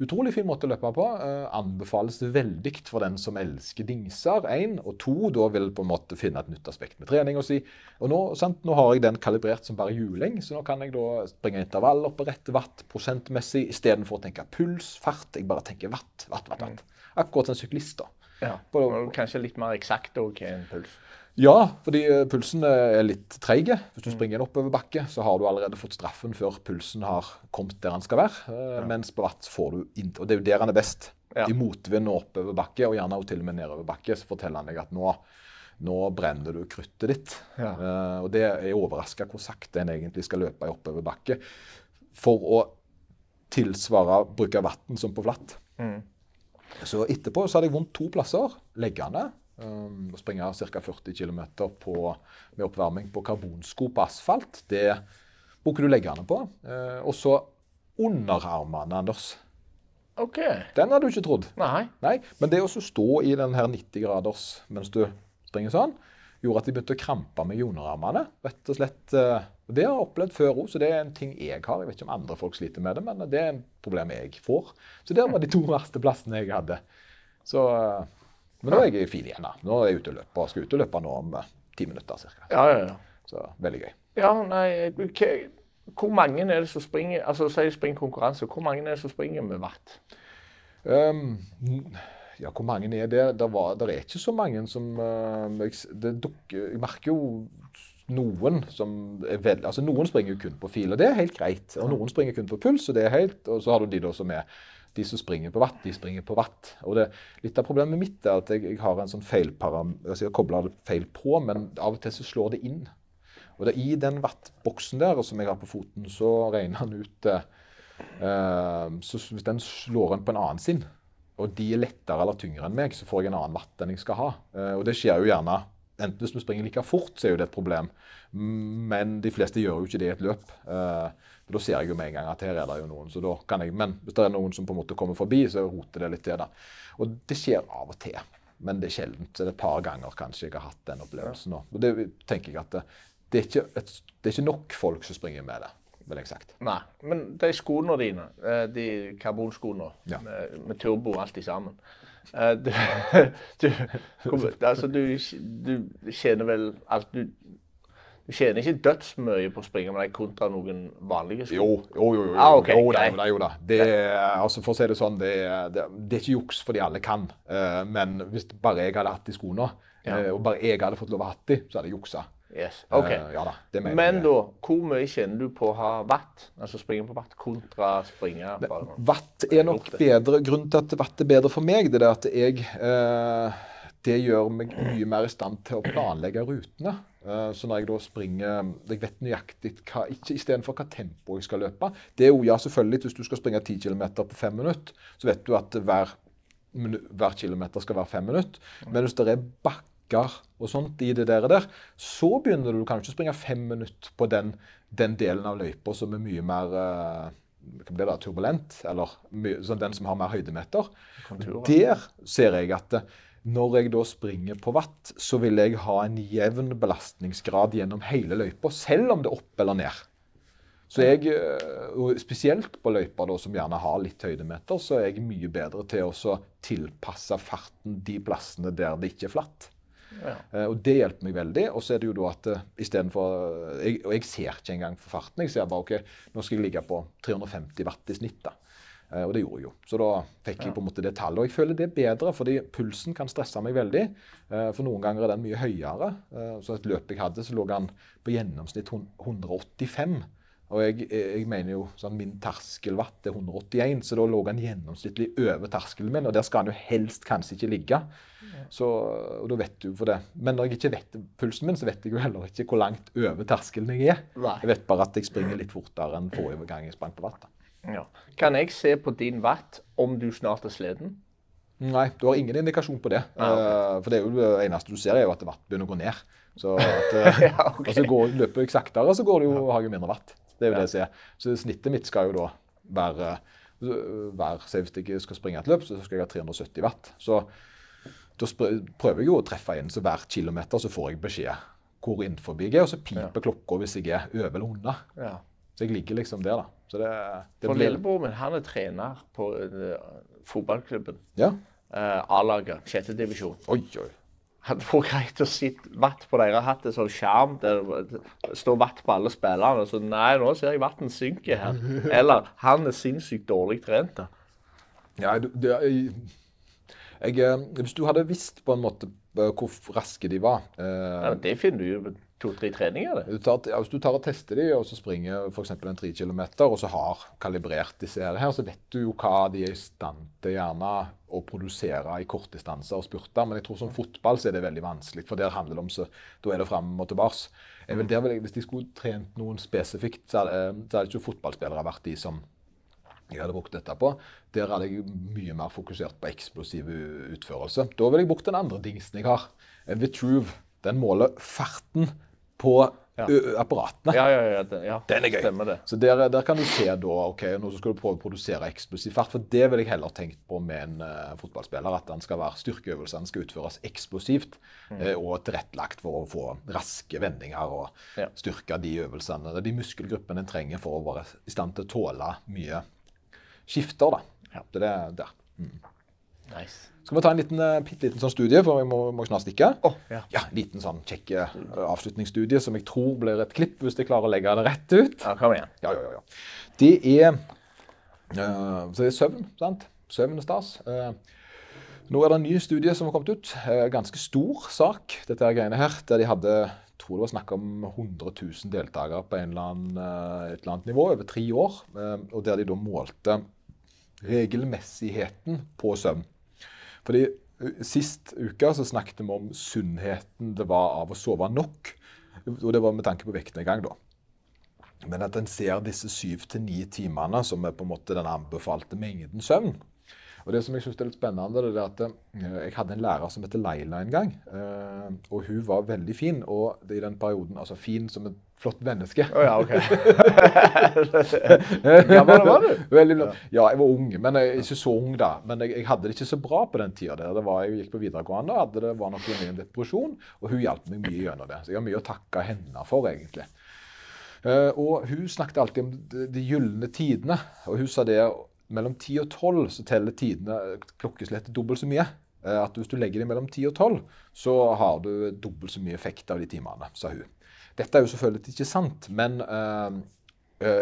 utrolig fin måte å løpe på. Eh, anbefales veldig for den som elsker dingser. Én. Og to, da vil på en måte finne et nytt aspekt med trening. Og si, og nå, sant, nå har jeg den kalibrert som bare juling, så nå kan jeg da springe intervall opp og rette watt prosentmessig istedenfor å tenke puls, fart. Jeg bare tenker watt, watt, watt. watt. Akkurat som en syklist, da. Ja. På- Og Kanskje litt mer eksakt òg enn puls. Ja, fordi eh, pulsen er litt treig. Hvis du springer en oppoverbakke, så har du allerede fått straffen før pulsen har kommet der den skal være. Ja. Mens på vatt får du inn, Og det er jo der han er best. Ja. I motvind og oppoverbakke, og gjerne også til og med nedoverbakke, så forteller han deg at nå, nå brenner du kruttet ditt. Ja. Uh, og det er overraska hvor sakte en egentlig skal løpe i oppoverbakke for å tilsvare bruk av vann som på flatt. Så etterpå så hadde jeg vondt to plasser. Leggene. Um, å springe ca. 40 km med oppvarming på karbonsko på asfalt. Det bruker du leggene på. Uh, og så underarmene, Anders. OK. Den hadde du ikke trodd. Nei. Nei, Men det å stå i den her 90 graders mens du springer sånn, gjorde at de begynte å krampe meg i underarmene. Rett og slett. eh, og Det har jeg opplevd før òg, så det er en ting jeg har. Jeg vet ikke om andre folk sliter med det, men det er en problem jeg får. Så det var de to verste plassene jeg hadde. Så, eh, men nå er jeg fin igjen. da. Nå er jeg ute og løper. Skal ut og løpe nå om eh, ti minutter ca. Ja, ja, ja. Så veldig gøy. Ja, nei Hvor mange er det som springer altså Si de springer konkurranse. Hvor mange er det som springer med watt? Um, ja, hvor mange er det? Det, var, det er ikke så mange som uh, jeg, det dukker, jeg merker jo noen som er vel, altså Noen springer kun på fil, og det er helt greit. Og noen springer kun på puls, og det er helt, og så har du de da som er de som springer på watt, de springer på watt. Og det, Litt av problemet mitt er at jeg, jeg har en sånn feilparam... Altså jeg kobler det feil på, men av og til så slår det inn. Og det i den wattboksen der som jeg har på foten, så regner han ut eh, eh, så Hvis den slår inn på en annen sin, og de er lettere eller tyngre enn meg, så får jeg en annen watt enn jeg skal ha. Eh, og det skjer jo gjerne Enten hvis vi springer like fort, så er jo det et problem. Men de fleste gjør jo ikke det i et løp. Eh, Da ser jeg jo med en gang at her er det jo noen. så da kan jeg, Men hvis det er noen som på en måte kommer forbi, så roter det litt til. da. Og det skjer av og til. Men det er sjeldent. Så det er et par ganger kanskje jeg har hatt den opplevelsen. nå. Og det tenker jeg at det, det, er et, det er ikke nok folk som springer med det, vil jeg sagt. Nei. Men de skoene dine, eh, de karbonskoene Ja. med, med turbo alltid sammen eh, du, du, altså, du, du tjener vel alt du, du tjener ikke dødsmye på å springe med deg kontra noen vanlige sko? Jo, jo, jo. jo, Ah, okay, jo, da, jo, da. Det, altså for å si det sånn, det, det, det er ikke juks fordi alle kan. Uh, men hvis bare jeg hadde hatt de skoene, Ja. uh, og bare jeg hadde fått lov å ha de, så hadde jeg juksa. Yes. OK. Uh, ja da, Men da, hvor mye tjener du på å ha watt? Altså springe på watt kontra springe Watt er nok bedre. Grunnen til at watt er bedre for meg, det er at jeg eh, Det gjør meg mye mer i stand til å planlegge rutene. Eh, så når jeg da springer Jeg vet nøyaktig hva ikke istedenfor hva tempo jeg skal løpe. Det er jo ja, selvfølgelig hvis du skal springe 10 km på fem minutter, så vet du at hver, hver kilometer skal være fem minutter. Men hvis det er bakker og sånt i det der, der så begynner du du kan ikke springe fem minutter på den, den delen av løypa som er mye mer eh, hva blir det, turbulent, eller sånn den som har mer høydemeter. Konturer. Der ser jeg at eh, når jeg da springer på watt, så vil jeg ha en jevn belastningsgrad gjennom hele løypa, selv om det er opp eller ned. Så jeg, eh, og Spesielt på løyper da, som gjerne har litt høydemeter, så er jeg mye bedre til å tilpasse farten de plassene der det ikke er flatt. Ja. Eh, Og det hjelper meg veldig. Og så er det jo da at uh, istedenfor jeg, Og jeg ser ikke engang for farten. Jeg ser bare OK, nå skal jeg ligge på 350 watt i snitt. da. Eh, og det gjorde jeg jo. Så da fikk jeg på en måte det tallet. Og jeg føler det er bedre, fordi pulsen kan stresse meg veldig. Eh, for noen ganger er den mye høyere. Eh, så et løp jeg hadde, så lå han på gjennomsnitt 185. Og jeg, jeg, mener jo sånn min terskelvatt er 181, så da lå han gjennomsnittlig over terskelen min. Og der skal han jo helst kanskje ikke ligge. Så, og da vet du for det. Men når jeg ikke vet pulsen min, så vet jeg jo heller ikke hvor langt over terskelen jeg er. Jeg vet bare at jeg springer litt fortere enn forrige gang jeg sprang på watt. Ja. Kan jeg se på din watt om du snart er sliten? Nei, du har ingen indikasjon på det. Ah, okay. uh, for det er jo det eneste du ser, er jo at watt begynner å gå ned. Så at, uh, ja, okay. og så går, løper jeg saktere, så går det jo, har jeg mindre watt. Det er jo det jeg ser. Så snittet mitt skal jo da være, hver, så Hvis jeg skal springe et løp, så skal jeg ha 370 watt. Så da prøver jeg jo å treffe inn, så hver kilometer så får jeg beskjed hvor innenfor jeg er, og så piper ja. klokka hvis jeg er over eller under. Så jeg ligger liksom der, da. Så det, det For blir... lillebror min han er trener på uh, fotballklubben. Ja. Uh, A-laget, sjette divisjon. Oi, oi hadde vært greit å sitte vatt på deres Hatt en sånn skjerm der det står vatt på alle spillerne. Så nei, nå ser jeg vannet synker her. Eller han er sinnssykt dårlig trent. da. Ja, det, jeg, jeg, eh, Hvis du hadde visst på en måte eh, hvor raske de var eh, ja, Det finner du jo to-tre treninger. Du tar, ja, hvis du tar og tester de, og så springer f.eks. en tre kilometer, og så har kalibrert disse her, så vet du jo hva de er i stand til gjerne å produsere i kortdistanser og spurter. Men jeg tror som fotball så er det veldig vanskelig, for der handler det om så da er det fram og tilbake. Hvis de skulle trent noen spesifikt, så hadde, så hadde ikke fotballspillere vært de som jeg hadde brukt dette på. Der hadde jeg mye mer fokusert på eksplosiv utførelse. Da ville jeg brukt den andre dingsen jeg har. Vitruve. Den måler farten på ja. apparatene. Ja, ja, ja, den, ja. Den er gøy. Så der, der, kan du se da ok, nå skal du prøve å produsere eksplosiv fart. For det ville jeg heller tenkt på med en uh, fotballspiller. At den skal være styrkeøvelsene skal utføres eksplosivt mm. uh, og tilrettelagt for å få raske vendinger og styrke de øvelsene. De muskelgruppene en trenger for å være i stand til å tåle mye skifter. da. Ja. Det er der. Mm. Nice. Skal vi ta en liten, uh, liten sånn studie, for vi må, må snart stikke? Oh, ja. ja, En liten sånn kjekk uh, avslutningsstudie som jeg tror blir et klipp, hvis jeg klarer å legge det rett ut. Ja, kom igjen. Ja, ja, ja. Det er, uh, så det er søvn. sant? Søvn er stas. nå er det en ny studie som har kommet ut. ganske stor sak, dette her greiene her. Der de hadde jeg tror det var snakk om 100 000 deltakere på en eller annen, et eller annet nivå over tre år. og der de da målte regelmessigheten på søvn. Fordi eh, Sist uke så snakket vi om sunnheten det var av å sove nok. Og det var med tanke på vektnedgang, da. Men at en ser disse syv til ni timene som er på en måte den anbefalte mengden søvn. Og Det som jeg synes er litt spennende, det er at eh, jeg hadde en lærer som heter Leila en gang. Eh, og hun var veldig fin. Og i den perioden Altså fin som et flott menneske. Oh, ja, ok. Gammel var du? Veldig. Ja, jeg var ung. Men jeg, ikke så ung da. Men jeg, jeg hadde det ikke så bra på den tida. der. Det var, jeg gikk på videregående og det var nok en depresjon. Og hun hjalp meg mye gjennom det. Så jeg har mye å takke henne for, egentlig. Uh, og hun snakket alltid om de, de gylne tidene. Og hun sa det mellom 10 og 12 så teller tidene klokkeslettet dobbelt så mye. Uh, at hvis du legger dem mellom 10 og 12, så har du dobbelt så mye effekt av de timene, sa hun. Dette er jo selvfølgelig ikke sant, men øh,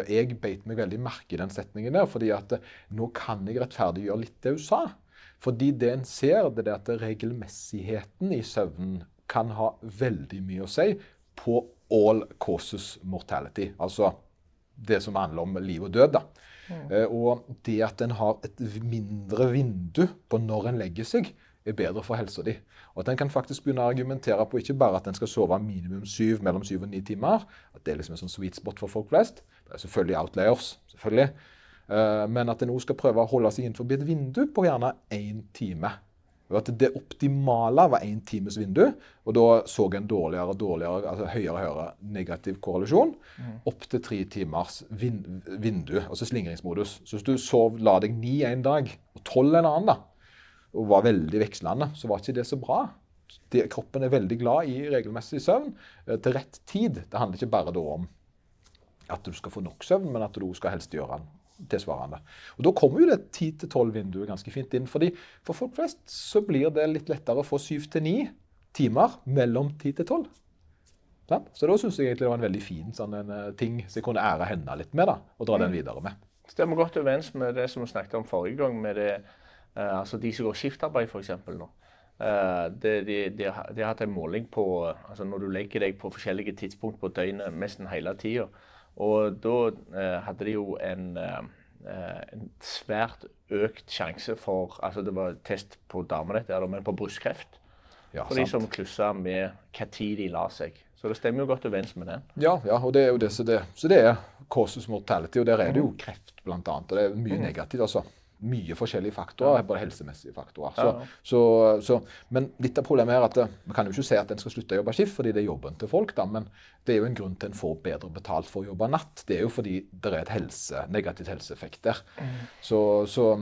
jeg beit meg veldig merke i den setningen der. fordi at nå kan jeg rettferdiggjøre litt det hun sa. Fordi det en ser, det er at regelmessigheten i søvnen kan ha veldig mye å si på all causes mortality. Altså det som handler om liv og død. da. Mm. Uh, og det at en har et mindre vindu på når en legger seg, er bedre for helsa di. Og at en kan faktisk begynne å argumentere på ikke bare at en skal sove minimum syv, mellom syv og ni timer, at det er liksom en sånn sweet spot for folk flest. Det er selvfølgelig outlayers, selvfølgelig. Uh, men at en òg skal prøve å holde seg innenfor et vindu på gjerne én time. At Det optimale var én times vindu, og da så en dårligere og dårligere, altså høyere og høyere negativ korrelasjon. Mm. Opp til tre timers vin vindu, altså slingringsmodus. Så hvis du sov, la deg ni en dag og tolv en annen, da, og var veldig vekslende, så var ikke det så bra. Det, kroppen er veldig glad i regelmessig søvn eh, til rett tid. Det handler ikke bare om at du skal få nok søvn, men at du skal helst gjøre den tilsvarende. Og Da kommer jo det 10-12-vinduet ganske fint inn. fordi For folk flest så blir det litt lettere å få 7-9 timer mellom 10 til 12. Så da syns jeg egentlig det var en veldig fin sånn, en, eh, ting som jeg kunne ære henne litt med. da, Og dra mm. den videre med. Stemmer godt overens med det som vi snakket om forrige gang, med det, uh, altså de som går skiftarbeid f.eks. nå. Uh, det, de, de, har- de har hatt en måling på altså når du legger deg på forskjellige tidspunkt på døgnet nesten hele tida. Og da eh, hadde de jo en, eh, eh, en svært økt sjanse for Altså det var test på damer, dette, men på brystkreft. Ja, For de som klussa med tid de la seg. Så det stemmer jo godt overens med den. Ja, ja, og det er jo det som det Så det er causes mortality, og der er det jo kreft blant annet. Og det er mye negativt, altså. Mye forskjellige faktorer, bare helsemessige faktorer. Så, så, så, men litt av problemet er at eh, vi kan jo ikke si at en skal slutte å jobbe skift, fordi det er jobben til folk, da, men det er jo en grunn til en får bedre betalt for å jobbe natt. Det er jo fordi det er et helse, negativt helseeffekt der. Så, så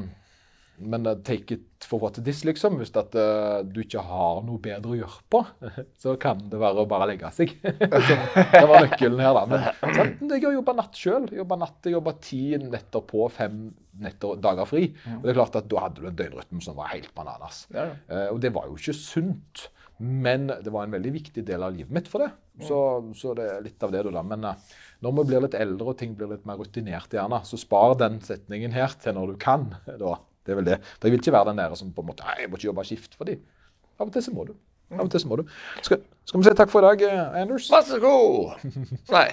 men uh, take it for what it is, liksom. Hvis at, uh, du ikke har noe bedre å gjøre på, så kan det være å bare legge seg. så, det var nøkkelen her, da. Men sant? jeg har jobba natt sjøl. Jobba natt, jeg jobba ti netter på, fem netter, dager fri. Og det er klart at da hadde du en døgnrytme som var helt bananas. Ja, ja. Eh, og det var jo ikke sunt. Men det var en veldig viktig del av livet mitt for det. Så, så det er litt av det, da. Men eh, når vi blir litt eldre og ting blir litt mer rutinert, gjerne, så spar den setningen her til når du kan. da. Det er vel det. For Jeg vil ikke være den der som på en måte Nei, jeg må ikke jobbe skift. Fordi av og til så må du. Av og til så må du. Skal, skal vi si takk for i dag, eh, Anders? Vær så god! Nei.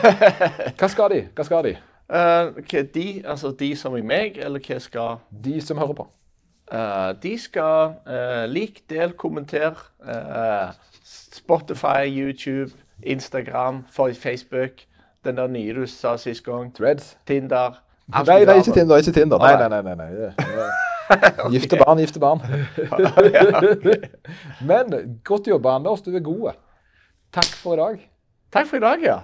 Hva skal de? Hva skal de? Uh, hva de, altså de som i meg, eller hva skal De som hører på. Uh, De skal uh, lik, del, kommenter. Uh, Spotify, YouTube, Instagram, Facebook. Den der nye du sa sist gang. Threads. Tinder. Alt Nei, er har ikke. Tinder. ikke Tinder. Nei, nei, nei. nei, nei. det- Gifte barn, gifte barn. Men godt jobba, Anders. Du er god. Takk for i dag. Takk for i dag, ja.